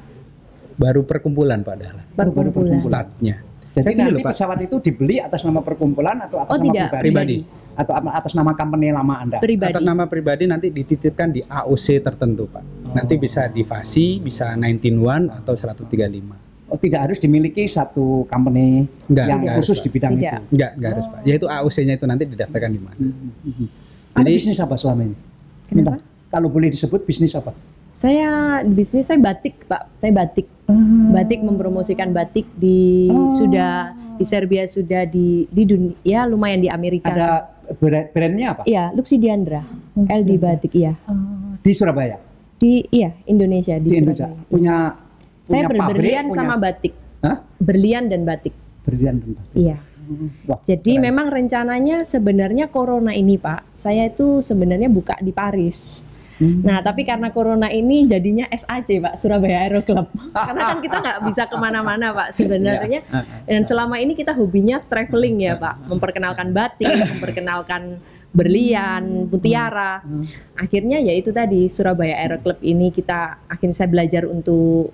Speaker 1: Baru perkumpulan pak Dahlan.
Speaker 3: perkumpulan
Speaker 1: Startnya.
Speaker 2: jadi
Speaker 1: Saya
Speaker 2: nanti
Speaker 1: loh, Pak.
Speaker 2: pesawat itu dibeli atas nama perkumpulan atau atas
Speaker 3: Oh,
Speaker 2: nama
Speaker 3: tidak,
Speaker 2: pribadi?
Speaker 1: pribadi.
Speaker 2: Atau atas nama company lama Anda?
Speaker 3: pribadi
Speaker 1: Atas nama pribadi nanti dititipkan di AOC tertentu pak. Nanti bisa di FASI, bisa 191 atau 135.
Speaker 2: Oh, tidak harus dimiliki satu company
Speaker 1: Enggak,
Speaker 2: yang
Speaker 1: enggak
Speaker 2: khusus
Speaker 1: harus,
Speaker 2: di bidang
Speaker 3: Tidak.
Speaker 2: itu.
Speaker 1: Enggak, enggak harus pak. Yaitu AOC-nya itu nanti didaftarkan di mana.
Speaker 2: Anda
Speaker 1: Jadi-
Speaker 2: bisnis apa selama ini?
Speaker 3: Kenapa?
Speaker 2: Minta. Kalau boleh disebut bisnis apa?
Speaker 3: saya bisnis saya batik pak saya batik batik mempromosikan batik di sudah di Serbia sudah di di dunia ya lumayan di Amerika
Speaker 2: Ada brand- brandnya apa?
Speaker 3: iya Luxi Diandra LD batik iya
Speaker 2: Di Surabaya,
Speaker 3: di iya Indonesia di,
Speaker 2: di Indonesia.
Speaker 3: Surabaya
Speaker 2: Punya,
Speaker 3: saya
Speaker 2: punya pabrik,
Speaker 3: berberlian
Speaker 2: punya-
Speaker 3: sama batik
Speaker 2: Hah?
Speaker 3: berlian dan batik
Speaker 2: Berlian dan batik.
Speaker 3: iya
Speaker 2: Wah,
Speaker 3: Jadi memang rencananya sebenarnya corona ini Pak, saya itu sebenarnya buka di Paris. Nah tapi karena corona ini jadinya SAC Pak, Surabaya Aero Club. karena kan kita nggak bisa ke mana-mana Pak sebenarnya. Dan selama ini kita hobinya traveling ya Pak, memperkenalkan batik, memperkenalkan berlian, mutiara. Akhirnya ya itu tadi Surabaya Aero Club ini kita akhirnya saya belajar untuk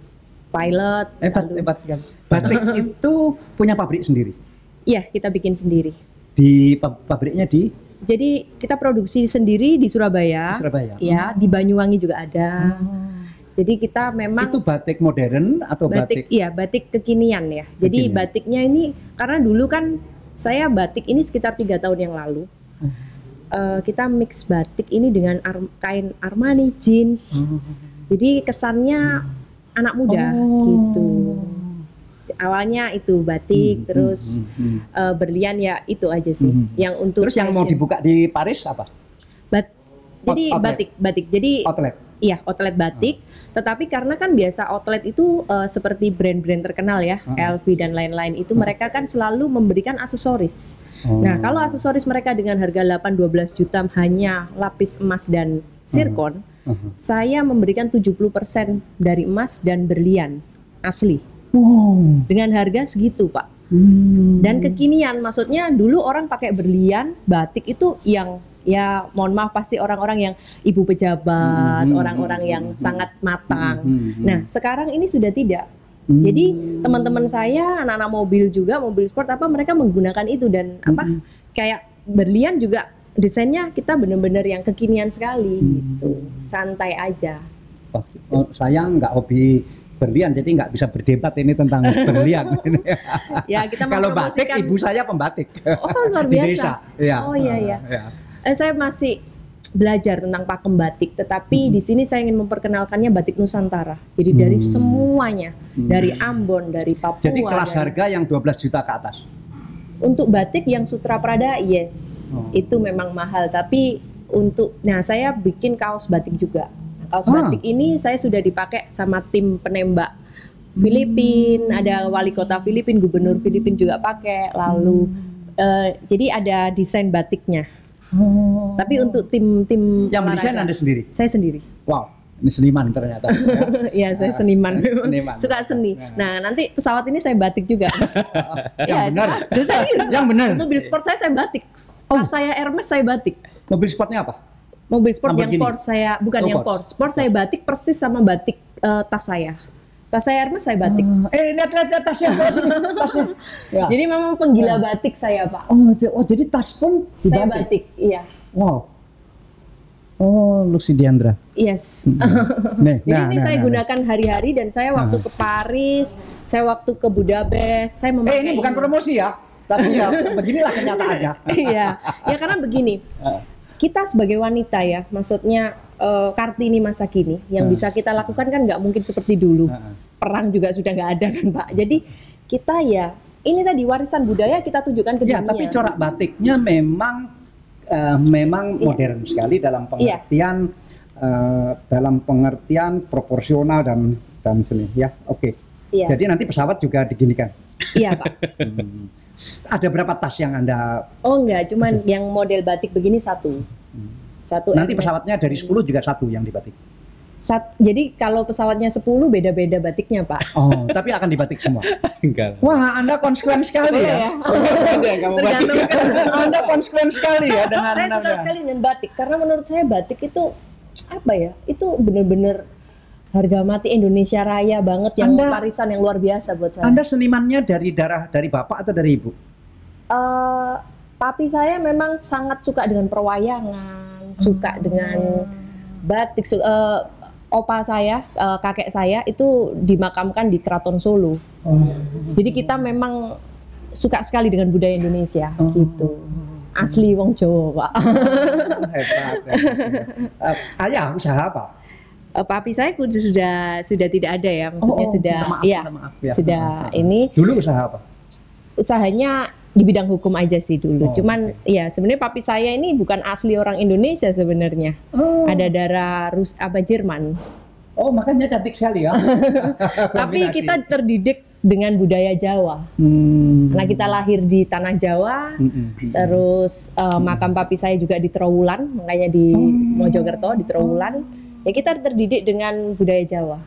Speaker 3: pilot.
Speaker 2: hebat,
Speaker 3: lalu-
Speaker 2: hebat sekali. Batik itu punya pabrik sendiri.
Speaker 3: Iya kita bikin sendiri.
Speaker 2: Di pab- pabriknya di
Speaker 3: Jadi kita produksi sendiri di
Speaker 2: Di
Speaker 3: Surabaya.
Speaker 2: Surabaya.
Speaker 3: Ya, di Banyuwangi juga ada. Jadi kita memang
Speaker 2: itu batik modern atau
Speaker 3: batik,
Speaker 2: batik,
Speaker 3: iya batik kekinian ya. Jadi
Speaker 2: Kekinian.
Speaker 3: batiknya ini karena dulu kan saya batik ini sekitar tiga tahun yang lalu. Eh, kita mix batik ini dengan ar- kain Armani jeans. Jadi kesannya anak muda
Speaker 2: Oh.
Speaker 3: gitu. Awalnya itu batik, terus eh, berlian ya itu aja sih. Yang untuk
Speaker 2: Terus yang mau
Speaker 3: fashion.
Speaker 2: dibuka di Paris apa?
Speaker 3: Bat- jadi
Speaker 2: Out- outlet.
Speaker 3: batik, batik. Jadi
Speaker 2: Outlet.
Speaker 3: iya outlet batik. Tetapi karena kan biasa outlet itu eh, seperti brand-brand terkenal ya, LV dan lain-lain itu mereka kan selalu memberikan aksesoris. Nah kalau aksesoris mereka dengan harga 8-12 juta hanya lapis emas dan zircon, saya memberikan 70% dari emas dan berlian asli
Speaker 2: Wow.
Speaker 3: dengan harga segitu pak.
Speaker 2: Hmm.
Speaker 3: Dan kekinian, maksudnya dulu orang pakai berlian, batik itu yang ya mohon maaf pasti orang-orang yang ibu pejabat,
Speaker 2: Hmm.
Speaker 3: orang-orang yang sangat matang. Nah sekarang ini sudah tidak. Jadi teman-teman saya, anak-anak mobil juga, mobil sport apa mereka menggunakan itu dan apa kayak berlian juga desainnya kita benar-benar yang kekinian sekali gitu, santai aja.
Speaker 2: Oh, oh, saya nggak hobi berlian, jadi nggak bisa berdebat ini tentang berlian.
Speaker 3: Ya kita
Speaker 2: Kalau batik, ibu saya pembatik.
Speaker 3: Oh luar
Speaker 2: Di
Speaker 3: biasa.
Speaker 2: desa. Iya.
Speaker 3: Oh iya iya.
Speaker 2: Ya.
Speaker 3: Eh, saya masih belajar tentang pakem batik, tetapi di sini saya ingin memperkenalkannya batik Nusantara. Jadi dari semuanya, dari Ambon, dari Papua.
Speaker 2: Jadi kelas
Speaker 3: dari-
Speaker 2: harga yang 12 juta ke atas.
Speaker 3: Untuk batik yang Sutra Prada, yes,
Speaker 2: Oh.
Speaker 3: itu memang mahal. Tapi untuk, nah saya bikin kaos batik juga. Nah, kaos
Speaker 2: Ah.
Speaker 3: batik ini saya sudah dipakai sama tim penembak Filipin, ada wali kota Filipin, gubernur Filipin juga pakai. Lalu eh, jadi ada desain batiknya. Tapi untuk tim tim
Speaker 2: Yang mendesain
Speaker 3: olahraga,
Speaker 2: Anda sendiri.
Speaker 3: Saya sendiri.
Speaker 2: Wow, ini seniman ternyata.
Speaker 3: Iya, saya seniman.
Speaker 2: Seniman.
Speaker 3: Suka seni. Nah, nanti pesawat ini saya batik juga.
Speaker 2: Yang benar.
Speaker 3: itu serius.
Speaker 2: Yang benar. Oh.
Speaker 3: Mobil sport saya saya batik. Tas saya Hermes saya batik.
Speaker 2: Mobil sportnya apa?
Speaker 3: Mobil sport yang
Speaker 2: Lamborghini?
Speaker 3: Porsche saya bukan
Speaker 2: Oh,
Speaker 3: yang
Speaker 2: Porsche.
Speaker 3: Porsche. Porsche saya batik persis sama batik eh, tas saya. Tas saya Hermes saya batik.
Speaker 2: Eh, lihat lihat lihat tasnya, tasnya. tasnya. Ya.
Speaker 3: Jadi memang penggila batik saya, Pak.
Speaker 2: Oh, oh, jadi tas pun
Speaker 3: Saya
Speaker 2: dibatik.
Speaker 3: batik, iya.
Speaker 2: Wow. Oh, Lucy Diandra.
Speaker 3: Yes.
Speaker 2: Nih,
Speaker 3: Jadi
Speaker 2: nah,
Speaker 3: ini
Speaker 2: nah,
Speaker 3: saya
Speaker 2: nah,
Speaker 3: gunakan hari-hari dan saya waktu ke Paris, saya waktu ke Budapest, saya
Speaker 2: nah.
Speaker 3: memakai
Speaker 2: Eh, ini bukan promosi ya. Tapi ya beginilah kenyataannya.
Speaker 3: Iya, ya karena begini, kita sebagai wanita ya, maksudnya eh, kartini masa kini, yang bisa kita lakukan kan nggak mungkin seperti dulu. Perang juga sudah nggak ada kan Pak. Jadi kita ya, ini tadi warisan budaya kita tunjukkan ke
Speaker 2: Ya,
Speaker 3: dunia.
Speaker 2: tapi corak batiknya memang eh, memang
Speaker 3: Iya.
Speaker 2: modern sekali dalam pengertian eh, dalam pengertian proporsional dan dan seni ya. Oke.
Speaker 3: Iya.
Speaker 2: Jadi nanti pesawat juga diginikan.
Speaker 3: Iya Pak.
Speaker 2: Ada berapa tas yang Anda
Speaker 3: Oh enggak, cuman yang model batik begini satu. Satu.
Speaker 2: nanti
Speaker 3: MS.
Speaker 2: pesawatnya dari 10 juga satu yang dibatik.
Speaker 3: Sat- jadi kalau pesawatnya 10 beda-beda batiknya Pak.
Speaker 2: Oh, tapi akan dibatik semua.
Speaker 1: Enggak.
Speaker 2: Wah, Anda konsekuen sekali
Speaker 3: Boleh
Speaker 2: ya.
Speaker 3: ya? Tergantung.
Speaker 2: Anda konsekuen sekali ya dengan
Speaker 3: saya suka
Speaker 2: Anda.
Speaker 3: sekali dengan batik karena menurut saya batik itu apa ya? Itu bener-bener harga mati Indonesia Raya banget yang
Speaker 2: Anda-
Speaker 3: warisan yang luar biasa buat saya.
Speaker 2: Anda senimannya dari darah dari bapak atau dari ibu?
Speaker 3: Eh, papi saya memang sangat suka dengan perwayangan, suka dengan batik. Eh, opa saya, eh, kakek saya itu dimakamkan di Keraton Solo. Jadi kita memang suka sekali dengan budaya Indonesia gitu. Asli wong Jawa, Pak.
Speaker 2: Hebat. ya. Eh, ayah usaha apa?
Speaker 3: Eh, papi saya sudah sudah tidak ada ya, maksudnya
Speaker 2: Oh, oh,
Speaker 3: sudah
Speaker 2: maaf,
Speaker 3: ya,
Speaker 2: maaf ya.
Speaker 3: sudah ini
Speaker 2: Dulu usaha apa?
Speaker 3: usahanya di bidang hukum aja sih dulu.
Speaker 2: Oh,
Speaker 3: Cuman ya sebenarnya papi saya ini bukan asli orang Indonesia sebenarnya.
Speaker 2: Oh.
Speaker 3: Ada darah Rus apa Jerman.
Speaker 2: Oh, makanya cantik sekali ya.
Speaker 3: Tapi kita terdidik dengan budaya Jawa.
Speaker 2: Hmm.
Speaker 3: Karena kita lahir di tanah Jawa.
Speaker 2: Mm-mm.
Speaker 3: Terus eh, makam papi saya juga di Trowulan, makanya di
Speaker 2: Oh.
Speaker 3: Mojokerto di Trowulan. Ya kita terdidik dengan budaya Jawa.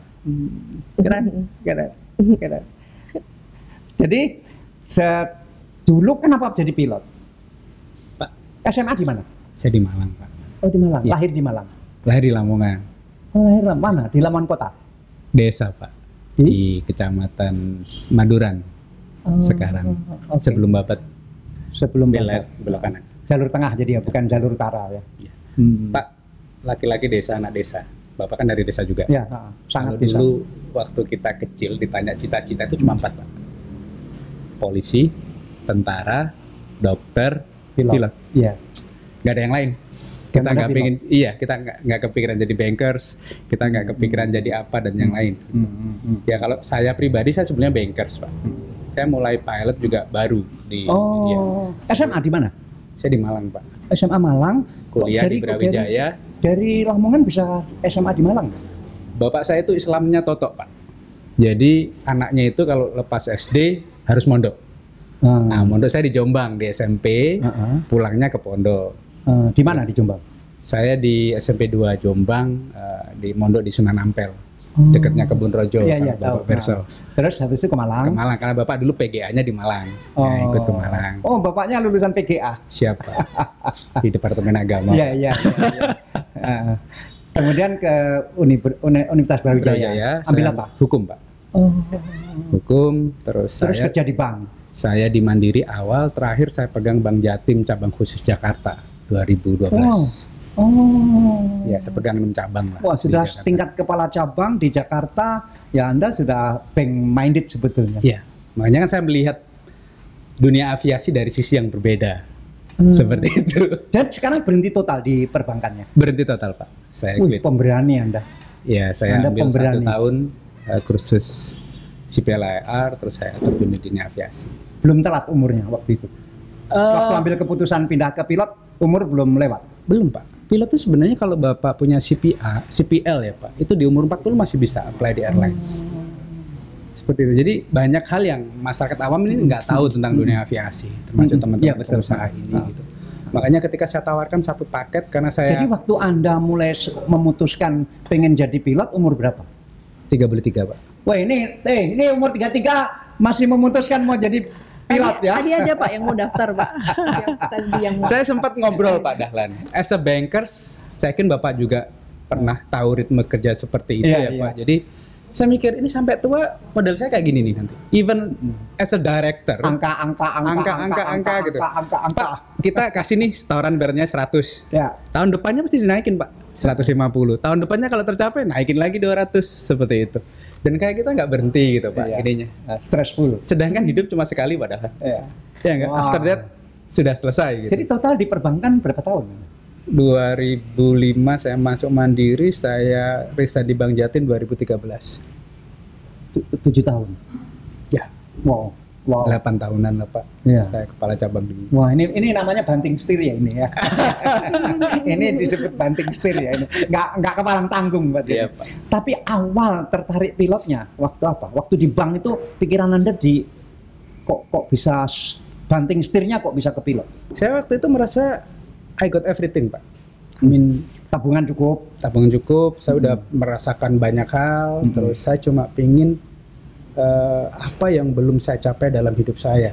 Speaker 2: Keren, keren, keren. Jadi, se- dulu kenapa jadi pilot?
Speaker 1: Pak,
Speaker 2: SMA di mana?
Speaker 1: saya di Malang, Pak.
Speaker 2: Oh di Malang.
Speaker 1: Iya.
Speaker 2: Lahir di Malang.
Speaker 1: Lahir di Lamongan,
Speaker 2: Oh, lahir di mana? Di Lamongan Kota.
Speaker 1: desa, Pak. Di Kecamatan Maduran sekarang.
Speaker 2: oke.
Speaker 1: Sebelum Bapak
Speaker 2: Sebelum
Speaker 1: belok belok kanan.
Speaker 2: jalur tengah jadi ya, bukan jalur utara ya.
Speaker 1: Iya.
Speaker 2: Hmm.
Speaker 1: Pak, laki-laki desa, anak desa. Bapak kan dari desa juga.
Speaker 2: Ya, ha, sangat
Speaker 1: Kalau
Speaker 2: bisa.
Speaker 1: dulu waktu kita kecil ditanya cita-cita itu cuma empat pak. Polisi, tentara, dokter, pilot.
Speaker 2: Iya.
Speaker 1: Nggak ada yang lain. Kita nggak
Speaker 2: pilot.
Speaker 1: pengen, iya kita nggak nggak kepikiran jadi bankers, kita nggak kepikiran jadi apa dan yang lain.
Speaker 2: Hmm, hmm, hmm.
Speaker 1: Ya kalau saya pribadi saya sebenarnya bankers pak. Saya mulai pilot juga baru di.
Speaker 2: Oh, SMA di mana?
Speaker 1: Saya di Malang pak.
Speaker 2: SMA Malang.
Speaker 1: Kuliah di
Speaker 2: kok
Speaker 1: Brawijaya.
Speaker 2: Dari, dari Lamongan bisa SMA di Malang?
Speaker 1: Bapak saya itu Islamnya totok pak. Jadi anaknya itu kalau lepas SD harus mondok.
Speaker 2: Hmm.
Speaker 1: Nah, mondok saya di Jombang di SMP,
Speaker 2: Heeh.
Speaker 1: pulangnya ke pondok.
Speaker 2: Eh, di mana di Jombang?
Speaker 1: Saya di SMP 2 Jombang, eh, di mondok di Sunan Ampel,
Speaker 2: Oh.
Speaker 1: dekatnya Kebun Rojo,
Speaker 2: Iya, iya,
Speaker 1: Bapak
Speaker 2: tahu.
Speaker 1: Berso.
Speaker 2: Nah, Terus habis itu ke Malang.
Speaker 1: Ke Malang, karena Bapak dulu PGA-nya di Malang. Ya, ikut ke Malang.
Speaker 2: Oh, bapaknya lulusan PGA.
Speaker 1: Siapa? di Departemen Agama.
Speaker 2: Iya, iya, iya. Eh, Kemudian ke Uni, Uni- Universitas Brawijaya. Ambil apa?
Speaker 1: Hukum, Pak.
Speaker 2: Oh.
Speaker 1: Hukum, terus,
Speaker 2: Terus
Speaker 1: saya
Speaker 2: kerja di bank.
Speaker 1: Saya di Mandiri awal, terakhir saya pegang Bank Jatim cabang khusus Jakarta 2012.
Speaker 2: Wow. Oh.
Speaker 1: Ya, saya pegang 6 cabang lah.
Speaker 2: Wah, sudah tingkat kepala cabang di Jakarta, ya Anda sudah bank minded sebetulnya.
Speaker 1: Iya, makanya kan saya melihat dunia aviasi dari sisi yang berbeda.
Speaker 2: Hmm.
Speaker 1: Seperti itu.
Speaker 2: Dan sekarang berhenti total di perbankannya.
Speaker 1: Berhenti total, Pak. Saya
Speaker 2: Wih,
Speaker 1: quit.
Speaker 2: pemberani Anda.
Speaker 1: Ya, saya
Speaker 2: Anda
Speaker 1: ambil
Speaker 2: pemberani.
Speaker 1: satu tahun eh, kursus CPLIR, terus saya terjun di dunia aviasi.
Speaker 2: Belum telat umurnya waktu itu. Waktu
Speaker 1: Eh,
Speaker 2: ambil keputusan pindah ke pilot, umur belum lewat.
Speaker 1: belum, Pak. Pilot itu sebenarnya kalau Bapak punya CPA, CPL ya, Pak, itu di umur 40 masih bisa apply di airlines. Seperti itu. Jadi banyak hal yang masyarakat awam ini nggak tahu tentang dunia aviasi, termasuk teman-teman
Speaker 2: Iya, betul.
Speaker 1: pengusaha ini.
Speaker 2: Ah.
Speaker 1: Gitu. Makanya ketika saya tawarkan satu paket karena saya
Speaker 2: Jadi waktu Anda mulai memutuskan pengen jadi pilot umur berapa?
Speaker 1: tiga beli tiga, Pak.
Speaker 2: Wah ini, eh ini umur 33 masih memutuskan mau jadi pilot ya?
Speaker 3: Tadi ada Pak yang mau daftar Pak. yang tadi yang mau.
Speaker 1: Saya sempat ngobrol Pak Dahlan. As a bankers, saya yakin Bapak juga pernah tahu ritme kerja seperti itu
Speaker 2: Iya,
Speaker 1: ya
Speaker 2: iya.
Speaker 1: Pak. Jadi saya mikir ini sampai tua modal saya kayak gini nih nanti. Even as a director,
Speaker 2: Angka, angka, angka,
Speaker 1: angka, angka, angka, gitu.
Speaker 2: angka, angka, angka.
Speaker 1: Pak, kita kasih nih setoran barnya 100.
Speaker 2: Ya.
Speaker 1: Tahun depannya pasti dinaikin Pak. 150. Tahun depannya kalau tercapai naikin lagi 200 seperti itu. Dan kayak kita nggak berhenti gitu pak
Speaker 2: Iya.
Speaker 1: ininya.
Speaker 2: Nah, stressful.
Speaker 1: Sedangkan hidup cuma sekali padahal.
Speaker 2: Ya.
Speaker 1: Ya enggak.
Speaker 2: Wah.
Speaker 1: After that sudah selesai gitu.
Speaker 2: Jadi total di perbankan berapa tahun?
Speaker 1: 2005 saya masuk Mandiri, saya resign di Bank Jatim 2013.
Speaker 2: Tu- Tujuh tahun.
Speaker 1: Ya,
Speaker 2: Wow. Wow.
Speaker 1: 8 tahunan lah Pak.
Speaker 2: Iya.
Speaker 1: Saya kepala cabang di
Speaker 2: Wah ini ini namanya banting setir ya ini ya. ini disebut banting setir ya ini. Nggak nggak kepalang tanggung berarti.
Speaker 1: Iya, Pak.
Speaker 2: Tapi awal tertarik pilotnya waktu apa? Waktu di bank itu pikiran anda di kok kok bisa banting setirnya kok bisa ke pilot?
Speaker 1: Saya waktu itu merasa I got everything Pak. I mean
Speaker 2: Tabungan cukup.
Speaker 1: tabungan cukup, saya udah merasakan banyak hal,
Speaker 2: Hmm.
Speaker 1: terus saya cuma pingin eh, apa yang belum saya capai dalam hidup saya.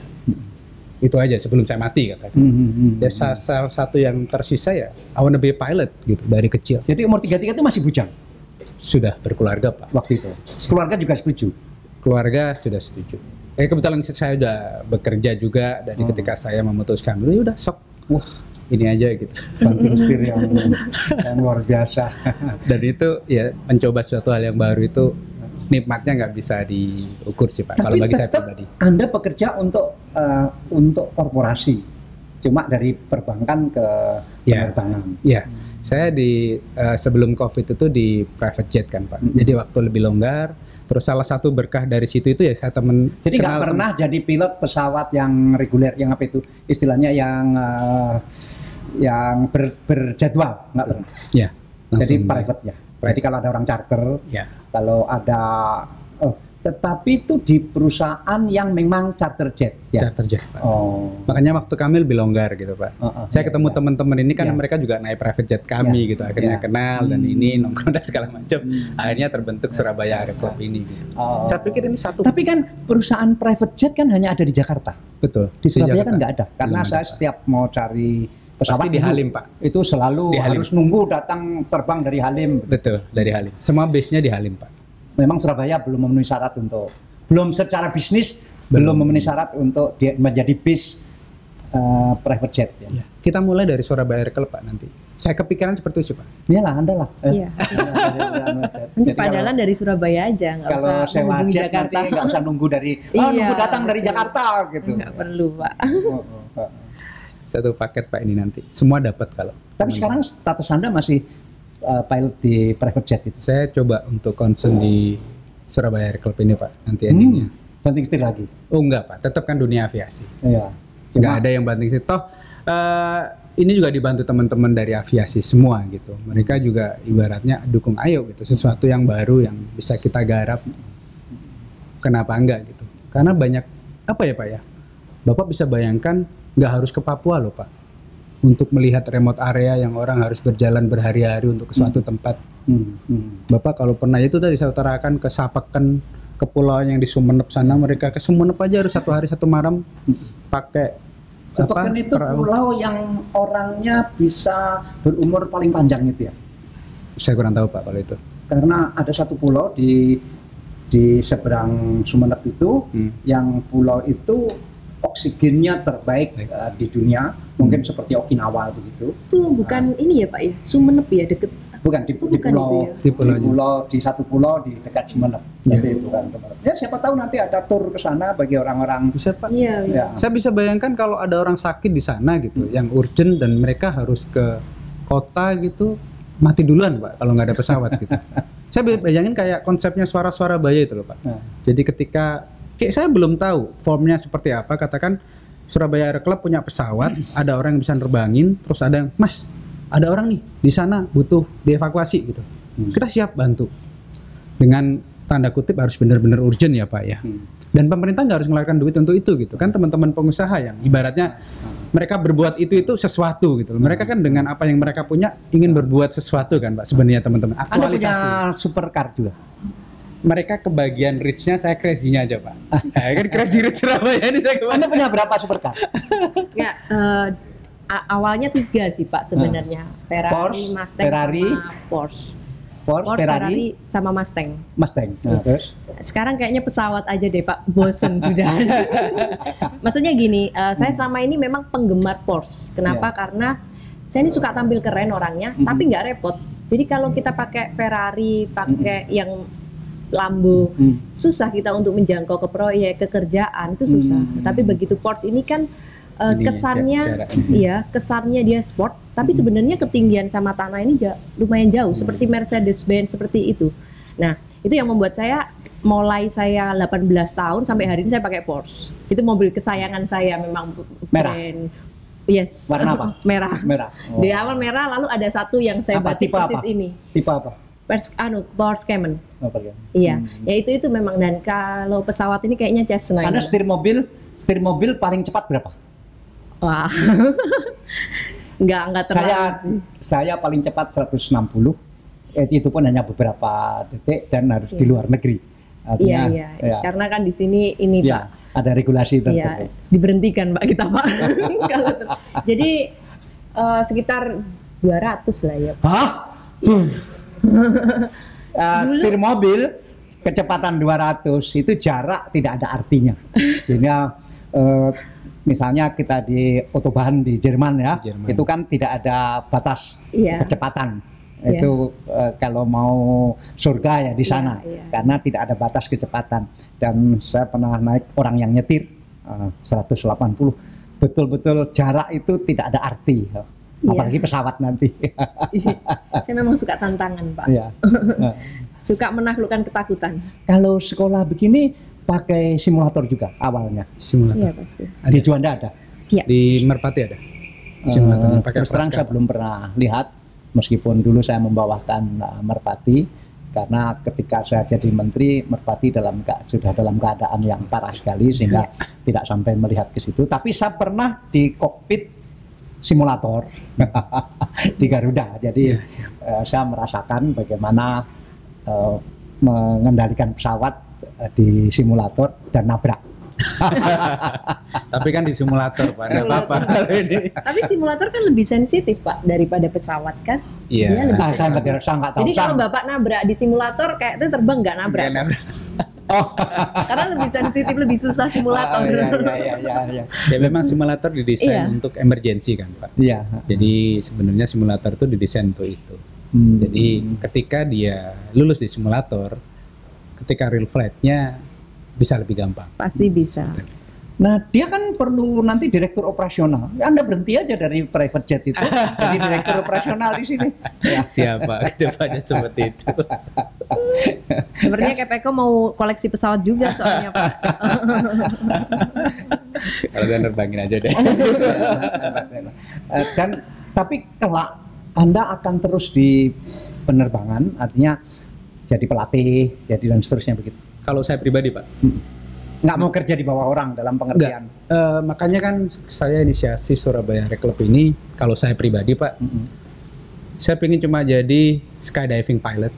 Speaker 1: Itu aja sebelum saya mati katakan.
Speaker 2: Hmm,
Speaker 1: Ya, sa- salah satu yang tersisa ya, I wanna be a pilot gitu dari kecil.
Speaker 2: Jadi umur 33 itu masih bujang
Speaker 1: Sudah berkeluarga Pak.
Speaker 2: waktu itu. Keluarga juga setuju.
Speaker 1: keluarga sudah setuju. Eh kebetulan saya udah bekerja juga dari ketika saya memutuskan dulu udah sok wah ini aja gitu.
Speaker 2: Banting setir yang, yang luar biasa.
Speaker 1: Dan itu ya mencoba suatu hal yang baru itu nikmatnya nggak bisa diukur sih pak. Kalau bagi saya pribadi.
Speaker 2: Anda bekerja untuk eh, untuk korporasi, cuma dari perbankan ke
Speaker 1: Ya.
Speaker 2: penerbangan.
Speaker 1: Ya, saya di eh, sebelum covid itu di private jet kan pak. Jadi waktu lebih longgar. Terus salah satu berkah dari situ itu ya saya temen.
Speaker 2: Jadi nggak
Speaker 1: kenal temen-
Speaker 2: pernah jadi pilot pesawat yang reguler, yang apa itu istilahnya yang eh, yang ber- berjadwal, nggak pernah.
Speaker 1: Ya.
Speaker 2: Jadi
Speaker 1: langsung-
Speaker 2: private ya. Jadi kalau ada orang charter,
Speaker 1: Ya.
Speaker 2: kalau ada, oh, tetapi itu di perusahaan yang memang charter jet, ya.
Speaker 1: Charter jet pak.
Speaker 2: Oh,
Speaker 1: Makanya waktu kami lebih longgar gitu pak.
Speaker 2: Heeh,
Speaker 1: saya
Speaker 2: iya,
Speaker 1: ketemu
Speaker 2: iya.
Speaker 1: teman-teman ini kan
Speaker 2: Iya.
Speaker 1: mereka juga naik private jet kami
Speaker 2: Iya,
Speaker 1: gitu. Akhirnya
Speaker 2: iya.
Speaker 1: kenal dan
Speaker 2: Hmm.
Speaker 1: ini nongkrong dan segala macam. Akhirnya terbentuk Surabaya Aero Club ini. Gitu.
Speaker 2: Oh.
Speaker 1: Saya pikir ini satu.
Speaker 2: Tapi kan perusahaan private jet kan hanya ada di Jakarta.
Speaker 1: betul.
Speaker 2: Di Surabaya
Speaker 1: Jakarta.
Speaker 2: kan nggak ada. Karena
Speaker 1: Belum
Speaker 2: saya
Speaker 1: ada,
Speaker 2: setiap mau cari pesawat
Speaker 1: Pasti di Halim, Pak.
Speaker 2: Itu selalu
Speaker 1: Di Halim.
Speaker 2: harus nunggu datang terbang dari Halim.
Speaker 1: betul dari Halim. Semua base-nya di Halim pak.
Speaker 2: Memang Surabaya belum memenuhi syarat untuk belum secara bisnis belum, memenuhi syarat untuk dia menjadi bis eh, private jet ya.
Speaker 1: Ya. Kita mulai dari Surabaya Aero Club pak nanti. Saya kepikiran seperti itu pak.
Speaker 2: Iyalah, Anda lah.
Speaker 3: Iya.
Speaker 2: Jadi
Speaker 3: Nanti padalan dari Surabaya aja, nggak
Speaker 2: kalau
Speaker 3: usah
Speaker 2: sewa
Speaker 3: menghubungi
Speaker 2: jet
Speaker 3: Jakarta.
Speaker 2: nanti nggak usah nunggu dari oh
Speaker 3: Iya,
Speaker 2: nunggu datang dari. Jakarta gitu.
Speaker 3: Nggak perlu pak.
Speaker 2: Oh, oh, oh.
Speaker 1: Satu paket pak ini nanti. Semua dapat kalau.
Speaker 2: Tapi sekarang status Anda masih eh, pilot di private jet itu.
Speaker 1: Saya coba untuk concern di Surabaya Aero Club ini pak. Nanti
Speaker 2: Hmm,
Speaker 1: endingnya.
Speaker 2: banting setir lagi.
Speaker 1: Oh enggak pak. Tetap kan dunia aviasi.
Speaker 2: Iya.
Speaker 1: nggak
Speaker 2: Cuma
Speaker 1: ada yang banting setir. Toh eh, ini juga dibantu teman-teman dari aviasi semua gitu. Mereka juga ibaratnya dukung ayo gitu. Sesuatu yang baru yang bisa kita garap. Kenapa enggak gitu? Karena banyak apa ya pak ya? Bapak bisa bayangkan nggak harus ke Papua loh pak. Untuk melihat remote area yang orang harus berjalan berhari-hari untuk ke suatu tempat.
Speaker 2: Hmm, hmm.
Speaker 1: Bapak kalau pernah itu tadi saya utarakan ke Sapeken, ke pulau yang di Sumenep sana mereka ke Sumenep aja harus satu hari satu malam pakai
Speaker 2: Sepekan itu
Speaker 1: perahu.
Speaker 2: pulau yang orangnya bisa berumur paling panjang itu ya.
Speaker 1: Saya kurang tahu Pak kalau itu.
Speaker 2: Karena ada satu pulau di di seberang Sumenep itu
Speaker 1: Hmm.
Speaker 2: yang pulau itu oksigennya terbaik
Speaker 1: Baik.
Speaker 2: eh, di dunia, mungkin seperti Okinawa begitu.
Speaker 3: Itu bukan ini ya pak ya, Sumenep ya deket.
Speaker 2: Bukan di,
Speaker 3: Oh,
Speaker 2: di
Speaker 3: bukan
Speaker 2: pulau
Speaker 3: ya.
Speaker 1: Di pulaunya.
Speaker 2: pulau di satu pulau di dekat Sumenep.
Speaker 1: Ya.
Speaker 2: Tapi bukan Sumenep. Ya siapa tahu nanti ada tur ke sana bagi orang-orang
Speaker 1: Bisa Pak.
Speaker 3: Iya. iya.
Speaker 2: ya.
Speaker 1: Saya bisa bayangkan kalau ada orang sakit di sana gitu, yang urgent dan mereka harus ke kota gitu, mati duluan Pak kalau nggak ada pesawat gitu. saya bay- bayangin kayak konsepnya suara-suara bayi itu loh Pak.
Speaker 2: Nah,
Speaker 1: Jadi ketika kayak saya belum tahu formnya seperti apa, katakan Surabaya Aero Club punya pesawat, ada orang yang bisa nerbangin, terus ada yang, Mas, ada orang nih di sana butuh dievakuasi gitu. Kita siap bantu. Dengan tanda kutip harus benar-benar urgent ya Pak ya. Dan pemerintah nggak harus mengeluarkan duit untuk itu gitu kan teman-teman pengusaha yang ibaratnya mereka berbuat itu itu sesuatu gitu loh. Mereka kan dengan apa yang mereka punya ingin berbuat sesuatu kan Pak sebenarnya teman-teman.
Speaker 2: Anda punya
Speaker 1: Aktualisasi
Speaker 2: supercar juga.
Speaker 1: Mereka kebagian rich-nya saya crazy-nya aja pak nah, kan crazy rich Surabaya ini saya
Speaker 2: Anda
Speaker 1: ke mana
Speaker 2: punya berapa supercar?
Speaker 3: Nggak, eh, a- awalnya tiga sih pak sebenarnya. Ferrari,
Speaker 2: Porsche,
Speaker 3: Mustang,
Speaker 2: Ferrari.
Speaker 3: sama Porsche.
Speaker 2: Porsche,
Speaker 3: Porsche,
Speaker 2: Ferrari,
Speaker 3: Ferrari, sama Mustang.
Speaker 2: Mustang. Nah, terus?
Speaker 3: Sekarang kayaknya pesawat aja deh Pak, bosen sudah. Maksudnya gini, eh, saya selama ini memang penggemar Porsche. Kenapa?
Speaker 2: Iya.
Speaker 3: Karena saya ini suka tampil keren orangnya, tapi nggak repot. Jadi kalau kita pakai Ferrari, pakai yang Lambo,
Speaker 2: Hmm.
Speaker 3: susah kita untuk menjangkau ke proyek, ke kerjaan itu susah. Tapi begitu Porsche ini kan uh,
Speaker 1: Ininya,
Speaker 3: kesannya,
Speaker 1: jarak.
Speaker 3: ya kesannya dia sport, tapi sebenarnya ketinggian sama tanah ini ja- lumayan jauh, seperti Mercedes Benz seperti itu. Nah itu yang membuat saya mulai saya 18 tahun sampai hari ini saya pakai Porsche. Itu mobil kesayangan saya memang
Speaker 2: Merah?
Speaker 3: brand- Yes.
Speaker 2: Warna apa?
Speaker 3: merah.
Speaker 2: Merah. Oh.
Speaker 3: Di awal merah, lalu ada satu yang saya
Speaker 2: Apa,
Speaker 3: batik persis
Speaker 2: apa?
Speaker 3: ini.
Speaker 2: Tipe apa?
Speaker 3: Pers, anu, Porsche Cayman.
Speaker 2: Bagian.
Speaker 3: Iya, ya itu itu memang dan kalau pesawat ini kayaknya Cessna. Ini.
Speaker 2: setir mobil, setir mobil paling cepat berapa?
Speaker 3: Wah. Enggak, enggak terlalu
Speaker 2: Saya
Speaker 3: sih.
Speaker 2: saya paling cepat 160. Eh, itu pun hanya beberapa detik dan harus di luar negeri.
Speaker 3: Iya,
Speaker 2: Artinya,
Speaker 3: iya.
Speaker 2: ya,
Speaker 3: Karena kan di sini ini,
Speaker 2: ya,
Speaker 3: Pak.
Speaker 2: ada regulasi
Speaker 3: Iya,
Speaker 2: tertentu.
Speaker 3: diberhentikan, Pak, kita, Pak. Jadi eh, sekitar 200 lah ya.
Speaker 2: Hah? Eh, setir mobil kecepatan 200 itu jarak tidak ada artinya. Sehingga eh, misalnya kita di otoban di Jerman ya,
Speaker 1: Di Jerman.
Speaker 2: itu kan tidak ada batas
Speaker 3: Iya.
Speaker 2: kecepatan.
Speaker 3: Iya.
Speaker 2: Itu eh, kalau mau surga ya di sana
Speaker 3: iya.
Speaker 2: karena tidak ada batas kecepatan. Dan saya pernah naik orang yang nyetir eh, 180 betul-betul jarak itu tidak ada arti.
Speaker 3: Iya.
Speaker 2: Apalagi pesawat nanti.
Speaker 3: Saya memang suka tantangan, Pak.
Speaker 2: Iya.
Speaker 3: Suka menaklukkan ketakutan.
Speaker 2: Kalau sekolah begini pakai simulator juga awalnya.
Speaker 1: Simulator.
Speaker 3: Iya, pasti.
Speaker 2: Di Juanda ada.
Speaker 3: Iya.
Speaker 1: Di Merpati ada. Simulator
Speaker 2: Eh,
Speaker 1: yang pakai
Speaker 2: terus terang saya belum pernah lihat meskipun dulu saya membawakan eh, Merpati karena ketika saya jadi menteri Merpati dalam ke- sudah dalam keadaan yang parah sekali sehingga tidak sampai melihat ke situ tapi saya pernah di kokpit simulator di Garuda jadi eh, saya merasakan bagaimana eh, mengendalikan pesawat eh, di simulator dan nabrak
Speaker 1: Tapi kan di simulator, Pak. Nggak apa-apa.
Speaker 3: Tapi simulator kan lebih sensitif, Pak, daripada pesawat kan?
Speaker 1: Iya.
Speaker 3: Dia lebih
Speaker 2: Ah, saya nggak tahu
Speaker 3: Jadi kalau Bapak nabrak di simulator kayak itu terbang nggak nabrak.
Speaker 1: Nggak nabrak.
Speaker 2: Oh
Speaker 3: Karena lebih sensitif, lebih susah simulator.
Speaker 2: Iya, iya, iya, iya, iya.
Speaker 1: Ya memang simulator didesain
Speaker 3: Iya.
Speaker 1: untuk emergency kan, Pak.
Speaker 2: Iya.
Speaker 1: Jadi sebenarnya simulator itu didesain untuk itu.
Speaker 2: Hmm.
Speaker 1: Jadi ketika dia lulus di simulator, ketika real flight-nya bisa lebih gampang.
Speaker 3: Pasti bisa.
Speaker 2: Nah, dia kan perlu nanti direktur operasional. Anda berhenti aja dari private jet itu, jadi direktur operasional di sini. Ya.
Speaker 1: Siapa ke depannya seperti itu?
Speaker 3: Sepertinya Kepeko mau koleksi pesawat juga soalnya Pak.
Speaker 1: Kalau saya nerbangin aja deh.
Speaker 2: Eh, Dan tapi kelak Anda akan terus di penerbangan, artinya jadi pelatih, jadi dan seterusnya begitu.
Speaker 1: Kalau saya pribadi, Pak,
Speaker 2: Nggak mau kerja di bawah orang dalam pengertian.
Speaker 1: Eh, makanya kan saya inisiasi Surabaya Rec Club ini, kalau saya pribadi, Pak,
Speaker 2: Mm-mm.
Speaker 1: saya pengen cuma jadi skydiving pilot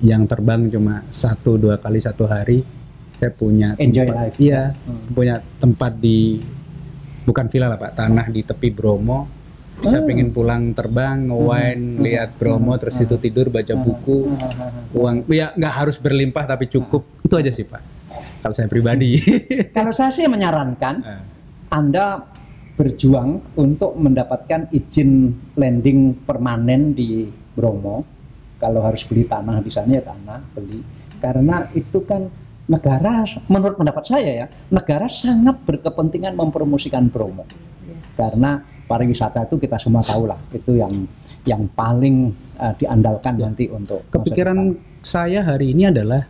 Speaker 1: yang terbang cuma satu dua kali satu hari. Saya punya
Speaker 2: Enjoy
Speaker 1: tempat,
Speaker 2: life.
Speaker 1: Iya,
Speaker 2: Hmm.
Speaker 1: punya tempat di bukan villa lah Pak, tanah di tepi Bromo. Saya
Speaker 2: Oh.
Speaker 1: pengen pulang terbang, nge-wine, lihat Bromo, terus itu tidur, baca buku, uang, ya nggak harus berlimpah tapi cukup. Itu aja sih Pak. Kalau saya pribadi.
Speaker 2: Kalau saya sih menyarankan
Speaker 1: Eh,
Speaker 2: Anda berjuang untuk mendapatkan izin landing permanen di Bromo. Kalau harus beli tanah di sana ya tanah beli. Karena itu kan negara, menurut pendapat saya ya, negara sangat berkepentingan mempromosikan Bromo. Karena pariwisata itu kita semua tahu lah, itu yang yang paling eh, diandalkan nanti untuk
Speaker 1: Kepikiran saya hari ini adalah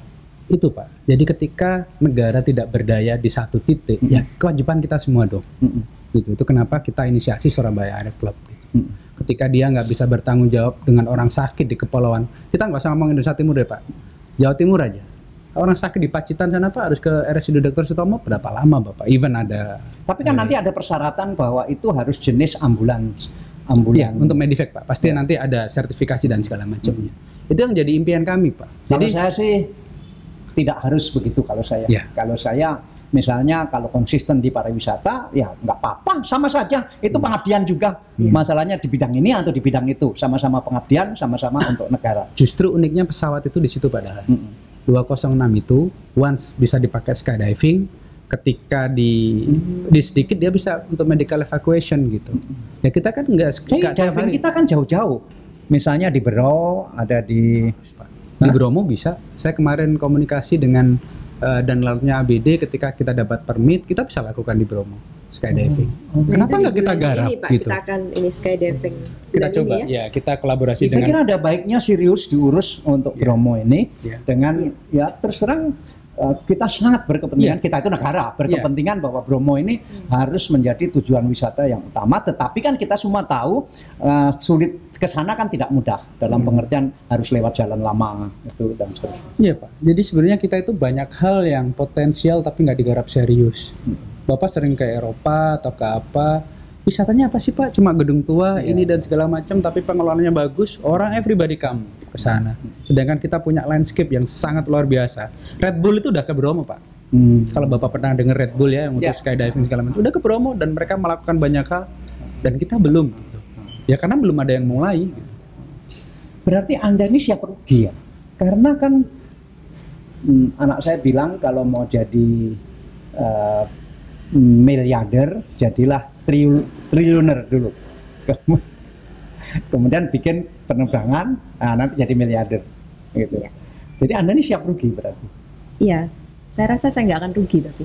Speaker 1: itu Pak. Jadi ketika negara tidak berdaya di satu titik, ya kewajiban kita semua dong.
Speaker 2: Mm-mm.
Speaker 1: Gitu. Itu kenapa kita inisiasi Surabaya Air Club. gitu.
Speaker 2: Mm.
Speaker 1: Ketika dia nggak bisa bertanggung jawab dengan orang sakit di kepulauan, kita nggak usah ngomong Indonesia Timur deh Pak. Jawa Timur aja. Orang sakit di Pacitan sana Pak harus ke RSUD Dr. Sutomo berapa lama Bapak? Even ada
Speaker 2: Tapi kan nanti ada persyaratan bahwa itu harus jenis ambulans. Ambulans.
Speaker 1: untuk Medivac Pak. Pasti nanti ada sertifikasi dan segala macamnya. Itu yang jadi impian kami Pak.
Speaker 2: Kalau
Speaker 1: Jadi
Speaker 2: saya sih tidak harus begitu kalau saya.
Speaker 1: Ya.
Speaker 2: Kalau saya misalnya kalau konsisten di pariwisata ya nggak apa-apa sama saja itu pengabdian juga. Masalahnya di bidang ini atau di bidang itu sama-sama pengabdian sama-sama untuk negara.
Speaker 1: justru uniknya pesawat itu di situ padahal.
Speaker 2: Mm-mm.
Speaker 1: 206 itu once bisa dipakai skydiving ketika di di sedikit dia bisa untuk medical evacuation gitu. Ya kita kan nggak
Speaker 2: Jadi
Speaker 1: nggak tiap
Speaker 2: diving
Speaker 1: hari.
Speaker 2: kita kan jauh-jauh. misalnya di Bero, ada di
Speaker 1: Di Bromo bisa. Saya kemarin komunikasi dengan eh, dan lautnya ABD ketika kita dapat permit, kita bisa lakukan di Bromo skydiving.
Speaker 3: Nah,
Speaker 1: Kenapa
Speaker 3: itu di
Speaker 1: nggak kita garap
Speaker 3: ini, Pak,
Speaker 1: gitu?
Speaker 3: Kita akan ini skydiving.
Speaker 1: Kita
Speaker 3: bulan
Speaker 1: coba
Speaker 3: ini ya.
Speaker 1: ya. kita kolaborasi
Speaker 2: Saya
Speaker 1: dengan
Speaker 2: kira ada baiknya serius diurus untuk Bromo ini
Speaker 1: Iya.
Speaker 2: dengan ya terserang uh, kita sangat berkepentingan
Speaker 1: Iya.
Speaker 2: kita itu negara berkepentingan bahwa Bromo ini harus menjadi tujuan wisata yang utama tetapi kan kita semua tahu uh, sulit ke sana kan tidak mudah dalam pengertian harus lewat jalan lama itu dan seterusnya.
Speaker 1: Iya Pak. Jadi sebenarnya kita itu banyak hal yang potensial tapi nggak digarap serius. Bapak sering ke Eropa atau ke apa? Wisatanya apa sih Pak? Cuma gedung tua ini dan segala macam, tapi pengelolaannya bagus. Orang everybody come ke sana. Sedangkan kita punya landscape yang sangat luar biasa. Red Bull itu udah ke Bromo Pak.
Speaker 2: Hmm.
Speaker 1: Kalau Bapak pernah dengar Red Bull ya yang untuk
Speaker 2: Ya.
Speaker 1: skydiving segala macam, udah ke Bromo dan mereka melakukan banyak hal dan kita belum. Ya karena belum ada yang mulai.
Speaker 2: Berarti Anda ini siap rugi ya? Karena kan hmm, anak saya bilang kalau mau jadi eh, miliarder, jadilah triul, triliuner dulu. Kem- Kemudian bikin penerbangan, nah, nanti jadi miliarder. Gitu. Jadi Anda ini siap rugi berarti.
Speaker 3: Iya, saya rasa saya nggak akan rugi tapi.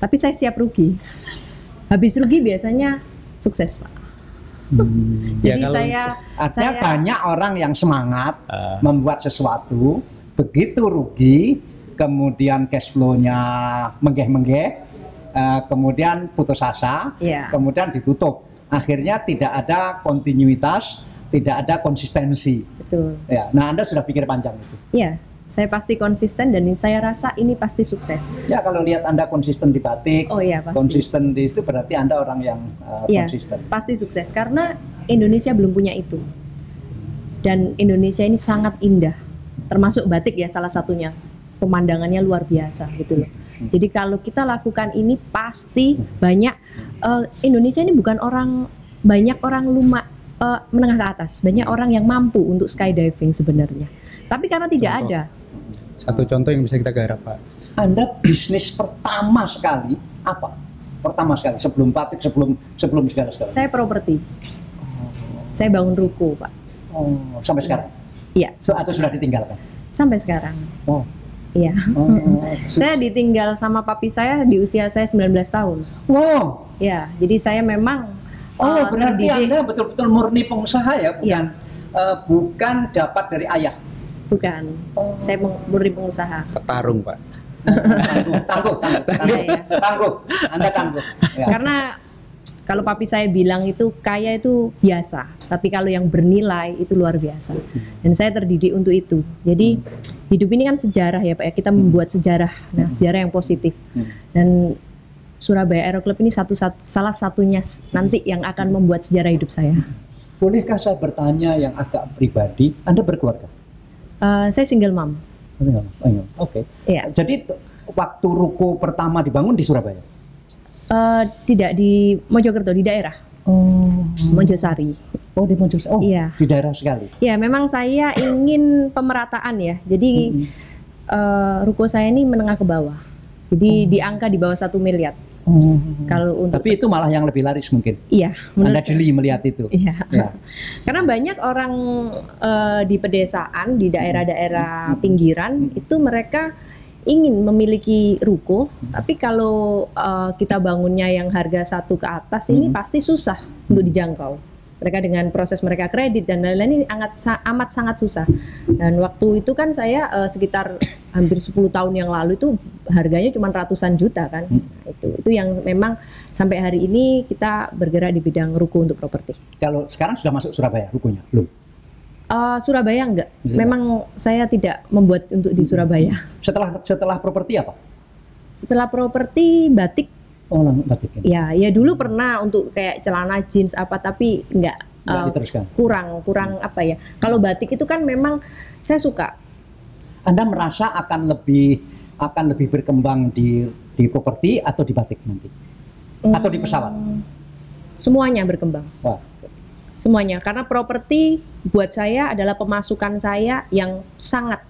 Speaker 3: Tapi saya siap rugi. Habis rugi biasanya sukses, Pak.
Speaker 1: Ya,
Speaker 3: Jadi
Speaker 1: kalau-
Speaker 3: saya
Speaker 2: Artinya
Speaker 3: saya
Speaker 2: banyak orang yang semangat
Speaker 1: Ah.
Speaker 2: membuat sesuatu, begitu rugi, kemudian cash flow-nya menggeh-menggeh, eh, kemudian putus asa,
Speaker 3: Iya.
Speaker 2: kemudian ditutup. Akhirnya tidak ada kontinuitas, tidak ada konsistensi.
Speaker 3: betul.
Speaker 2: Ya, nah Anda sudah pikir panjang itu.
Speaker 3: Iya, saya pasti konsisten dan saya rasa ini pasti sukses.
Speaker 2: Ya kalau lihat Anda konsisten di batik,
Speaker 3: Oh iya pasti.
Speaker 2: konsisten di itu berarti Anda orang yang eh,
Speaker 3: Iya,
Speaker 2: konsisten.
Speaker 3: pasti sukses karena Indonesia belum punya itu. Dan Indonesia ini sangat indah. Termasuk batik ya salah satunya. Pemandangannya luar biasa gitu loh. Jadi kalau kita lakukan ini pasti banyak eh, Indonesia ini bukan orang banyak orang luma eh, menengah ke atas, banyak orang yang mampu untuk skydiving sebenarnya. Tapi karena tidak
Speaker 1: Contoh.
Speaker 3: ada
Speaker 1: Satu contoh yang bisa kita garap Pak.
Speaker 2: Anda bisnis pertama sekali apa? Pertama sekali sebelum batik, sebelum sebelum segala segala.
Speaker 3: saya properti. Saya bangun ruko, Pak.
Speaker 2: Oh, sampai sekarang.
Speaker 3: Iya,
Speaker 2: So, atau sudah ditinggalkan?
Speaker 3: sampai sekarang.
Speaker 2: Oh.
Speaker 3: Iya.
Speaker 2: Oh,
Speaker 3: saya ditinggal sama papi saya di usia saya 19 tahun.
Speaker 2: wow.
Speaker 3: Ya, jadi saya memang
Speaker 2: Oh,
Speaker 3: uh,
Speaker 2: berarti
Speaker 3: terdidik-
Speaker 2: Anda betul-betul murni pengusaha ya, bukan
Speaker 3: Iya.
Speaker 2: eh, bukan dapat dari ayah.
Speaker 3: Bukan.
Speaker 2: Oh.
Speaker 3: Saya murni pengusaha.
Speaker 1: Petarung Pak.
Speaker 2: tangguh, tangguh, tangguh, tangguh,
Speaker 3: Iya, iya.
Speaker 2: tangguh. Anda tangguh. Ya.
Speaker 3: Karena kalau papi saya bilang itu kaya itu biasa, tapi kalau yang bernilai itu luar biasa. Dan saya terdidik untuk itu. Jadi hidup ini kan sejarah ya Pak ya. Kita membuat sejarah. Nah, sejarah yang positif. Dan Surabaya Aero Club ini satu, satu salah satunya nanti yang akan membuat sejarah hidup saya.
Speaker 2: Bolehkah saya bertanya yang agak pribadi? Anda berkeluarga?
Speaker 3: Eh, saya single mom.
Speaker 2: Oh, iya. Oh. Oke.
Speaker 3: Iya.
Speaker 2: Jadi t- waktu ruko pertama dibangun di Surabaya.
Speaker 3: Eh, tidak di Mojokerto di daerah
Speaker 2: Oh.
Speaker 3: Mojosari.
Speaker 2: Oh di Mojokerto. Oh,
Speaker 3: Iya.
Speaker 2: di daerah sekali.
Speaker 3: Ya, memang saya ingin pemerataan ya. Jadi eh, ruko saya ini menengah ke bawah. Jadi di angka di bawah satu miliar.
Speaker 2: Oh.
Speaker 3: Kalau untuk
Speaker 2: Tapi itu malah yang lebih laris mungkin.
Speaker 3: iya,
Speaker 2: Anda jeli melihat itu.
Speaker 3: Iya.
Speaker 2: Ya.
Speaker 3: Karena banyak orang eh, di pedesaan, di daerah-daerah pinggiran itu mereka ingin memiliki ruko, tapi kalau eh, kita bangunnya yang harga satu ke atas ini pasti susah untuk dijangkau. Mereka dengan proses mereka kredit dan lain-lain ini amat, sa- amat sangat susah. Dan waktu itu kan saya eh, sekitar hampir 10 tahun yang lalu itu harganya cuma ratusan juta kan. Nah, itu itu yang memang sampai hari ini kita bergerak di bidang ruko untuk properti.
Speaker 2: Kalau sekarang sudah masuk Surabaya rukunya? Belum.
Speaker 3: Eh, Surabaya enggak.
Speaker 2: Iya.
Speaker 3: Memang saya tidak membuat untuk di Surabaya.
Speaker 2: Setelah setelah properti apa?
Speaker 3: Setelah properti batik,
Speaker 2: Oh, batik ini.
Speaker 3: ya ya dulu pernah untuk kayak celana jeans apa tapi enggak
Speaker 2: Nggak diteruskan.
Speaker 3: kurang kurang apa ya. Kalau batik itu kan memang saya suka.
Speaker 2: Anda merasa akan lebih akan lebih berkembang di di properti atau di batik nanti? Atau di pesawat?
Speaker 3: Semuanya berkembang.
Speaker 2: Wah.
Speaker 3: Semuanya karena properti buat saya adalah pemasukan saya yang sangat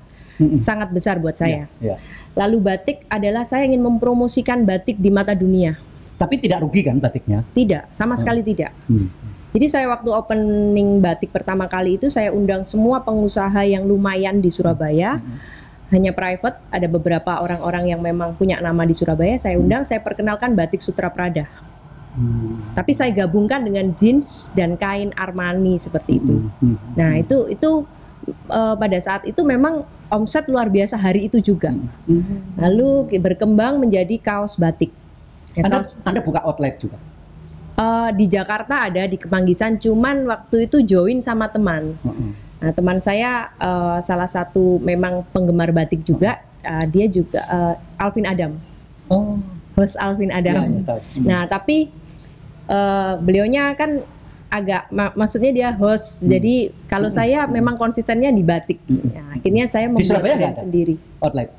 Speaker 3: sangat besar buat saya.
Speaker 2: Ya.
Speaker 3: Lalu batik adalah saya ingin mempromosikan batik di mata dunia.
Speaker 2: Tapi tidak rugi kan batiknya?
Speaker 3: Tidak, sama sekali tidak.
Speaker 2: Hmm.
Speaker 3: Jadi saya waktu opening batik pertama kali itu saya undang semua pengusaha yang lumayan di Surabaya. Hanya private, ada beberapa orang-orang yang memang punya nama di Surabaya. Saya undang, saya perkenalkan batik Sutra Prada. Tapi saya gabungkan dengan jeans dan kain Armani seperti itu. Nah itu itu eh, pada saat itu memang omset luar biasa hari itu juga. Lalu berkembang menjadi kaos batik. Ya,
Speaker 2: Anda,
Speaker 3: kaos
Speaker 2: Anda buka outlet juga.
Speaker 3: Eh, di Jakarta ada di Kemanggisan, cuman waktu itu join sama teman. Nah, teman saya eh, salah satu memang penggemar batik juga. Eh, dia juga eh, Alvin Adam,
Speaker 2: Oh,
Speaker 3: host Alvin Adam.
Speaker 2: Ya, ya, tahu. Hmm.
Speaker 3: Nah, tapi eh, beliaunya kan agak, ma- maksudnya dia host.
Speaker 2: Hmm.
Speaker 3: Jadi kalau saya memang konsistennya di batik. Nah, akhirnya saya membuat brand sendiri.
Speaker 2: outlet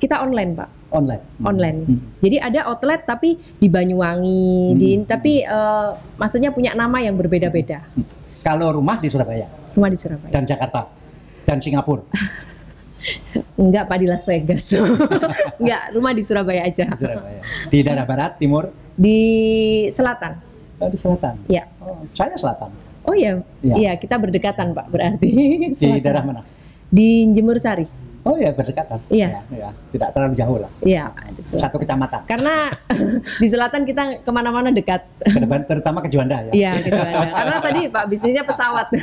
Speaker 3: Kita online, Pak.
Speaker 2: online.
Speaker 3: online.
Speaker 2: Hmm.
Speaker 3: Jadi ada outlet tapi di Banyuwangi, di tapi eh, maksudnya punya nama yang berbeda-beda.
Speaker 2: Kalau rumah di Surabaya
Speaker 3: Rumah di Surabaya.
Speaker 2: dan Jakarta dan Singapura.
Speaker 3: Enggak Pak di Las Vegas. Enggak, rumah di Surabaya aja.
Speaker 2: Di Surabaya. Di daerah barat, timur,
Speaker 3: Di selatan.
Speaker 2: Oh, di selatan.
Speaker 3: Ya.
Speaker 2: Oh, saya selatan.
Speaker 3: Oh iya,
Speaker 2: Iya.
Speaker 3: iya kita berdekatan Pak berarti.
Speaker 2: Di
Speaker 3: Selatan.
Speaker 2: daerah mana?
Speaker 3: Di Jemur Sari.
Speaker 2: Oh ya berdekatan.
Speaker 3: Iya.
Speaker 2: Ya, ya. Tidak terlalu jauh lah.
Speaker 3: Iya.
Speaker 2: Satu kecamatan.
Speaker 3: Karena di selatan kita ke mana-mana dekat.
Speaker 2: Ke terutama ke Juanda ya.
Speaker 3: Iya gitu ada. Karena tadi Pak bisnisnya pesawat.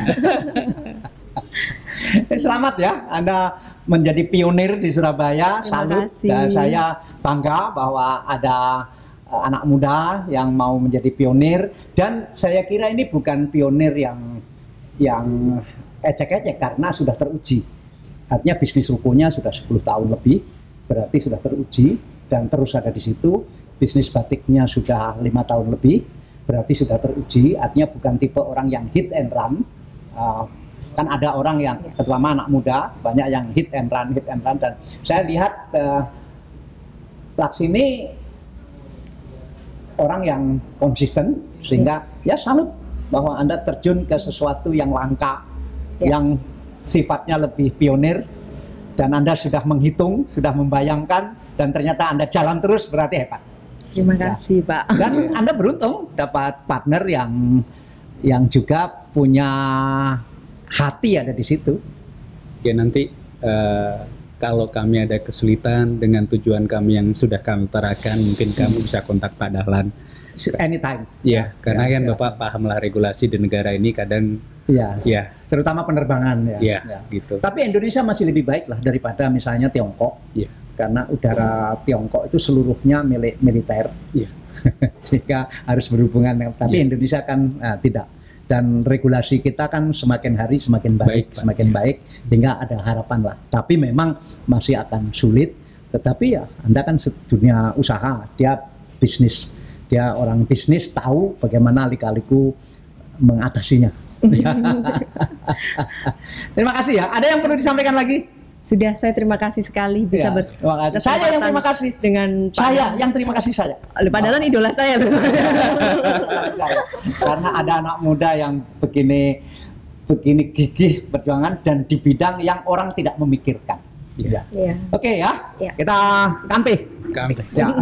Speaker 2: Eh, Selamat ya, Anda menjadi pionir di Surabaya.
Speaker 3: Terima
Speaker 2: Salut.
Speaker 3: kasih.
Speaker 2: Dan saya bangga bahwa ada anak muda yang mau menjadi pionir. Dan saya kira ini bukan pionir yang yang ecek-ecek karena sudah teruji. Artinya bisnis rukonya sudah 10 tahun lebih, berarti sudah teruji dan terus ada di situ. Bisnis batiknya sudah lima tahun lebih, berarti sudah teruji. Artinya bukan tipe orang yang hit and run. Uh, kan ada orang yang terutama anak muda banyak yang hit and run, hit and run dan saya lihat uh, orang yang konsisten sehingga ya salut bahwa anda terjun ke sesuatu yang langka,
Speaker 3: Ya.
Speaker 2: yang sifatnya lebih pionir dan anda sudah menghitung, sudah membayangkan dan ternyata anda jalan terus berarti hebat.
Speaker 3: Terima
Speaker 2: Ya.
Speaker 3: kasih Pak.
Speaker 2: Dan anda beruntung dapat partner yang yang juga punya hati ada di situ.
Speaker 1: Ya nanti eh, kalau kami ada kesulitan dengan tujuan kami yang sudah kami utarakan, mungkin kamu bisa kontak Pak Dahlan.
Speaker 2: Anytime.
Speaker 1: Ya, karena
Speaker 2: ya,
Speaker 1: kan
Speaker 2: ya.
Speaker 1: Bapak pahamlah regulasi di negara ini kadang
Speaker 2: Iya.
Speaker 1: ya,
Speaker 2: Terutama penerbangan ya.
Speaker 1: ya,
Speaker 2: Ya.
Speaker 1: gitu.
Speaker 2: Tapi Indonesia masih lebih baik lah daripada misalnya Tiongkok.
Speaker 1: Ya,
Speaker 2: Karena udara Tiongkok itu seluruhnya milik militer.
Speaker 1: ya.
Speaker 2: Sehingga harus berhubungan dengan tapi
Speaker 1: Iya.
Speaker 2: Indonesia kan ah, tidak. Dan regulasi kita kan semakin hari semakin baik,
Speaker 1: Baik,
Speaker 2: semakin baik sehingga ada harapan lah. Tapi memang masih akan sulit. Tetapi ya Anda kan se- dunia usaha, dia bisnis. Dia orang bisnis tahu bagaimana lika-liku mengatasinya. Terima kasih ya. Ada yang perlu disampaikan lagi?
Speaker 3: Sudah saya terima kasih sekali bisa
Speaker 2: Ya,
Speaker 3: bers-
Speaker 2: terima kasih. Saya yang terima kasih.
Speaker 3: dengan Pak
Speaker 2: Saya yang terima kasih saya.
Speaker 3: Padahal idola saya loh.
Speaker 2: Karena ada anak muda yang begini begini gigih perjuangan dan di bidang yang orang tidak memikirkan.
Speaker 1: Iya.
Speaker 3: Iya.
Speaker 2: Oke ya,
Speaker 3: Ya.
Speaker 2: kita kampe.
Speaker 1: Kami.
Speaker 2: Ya.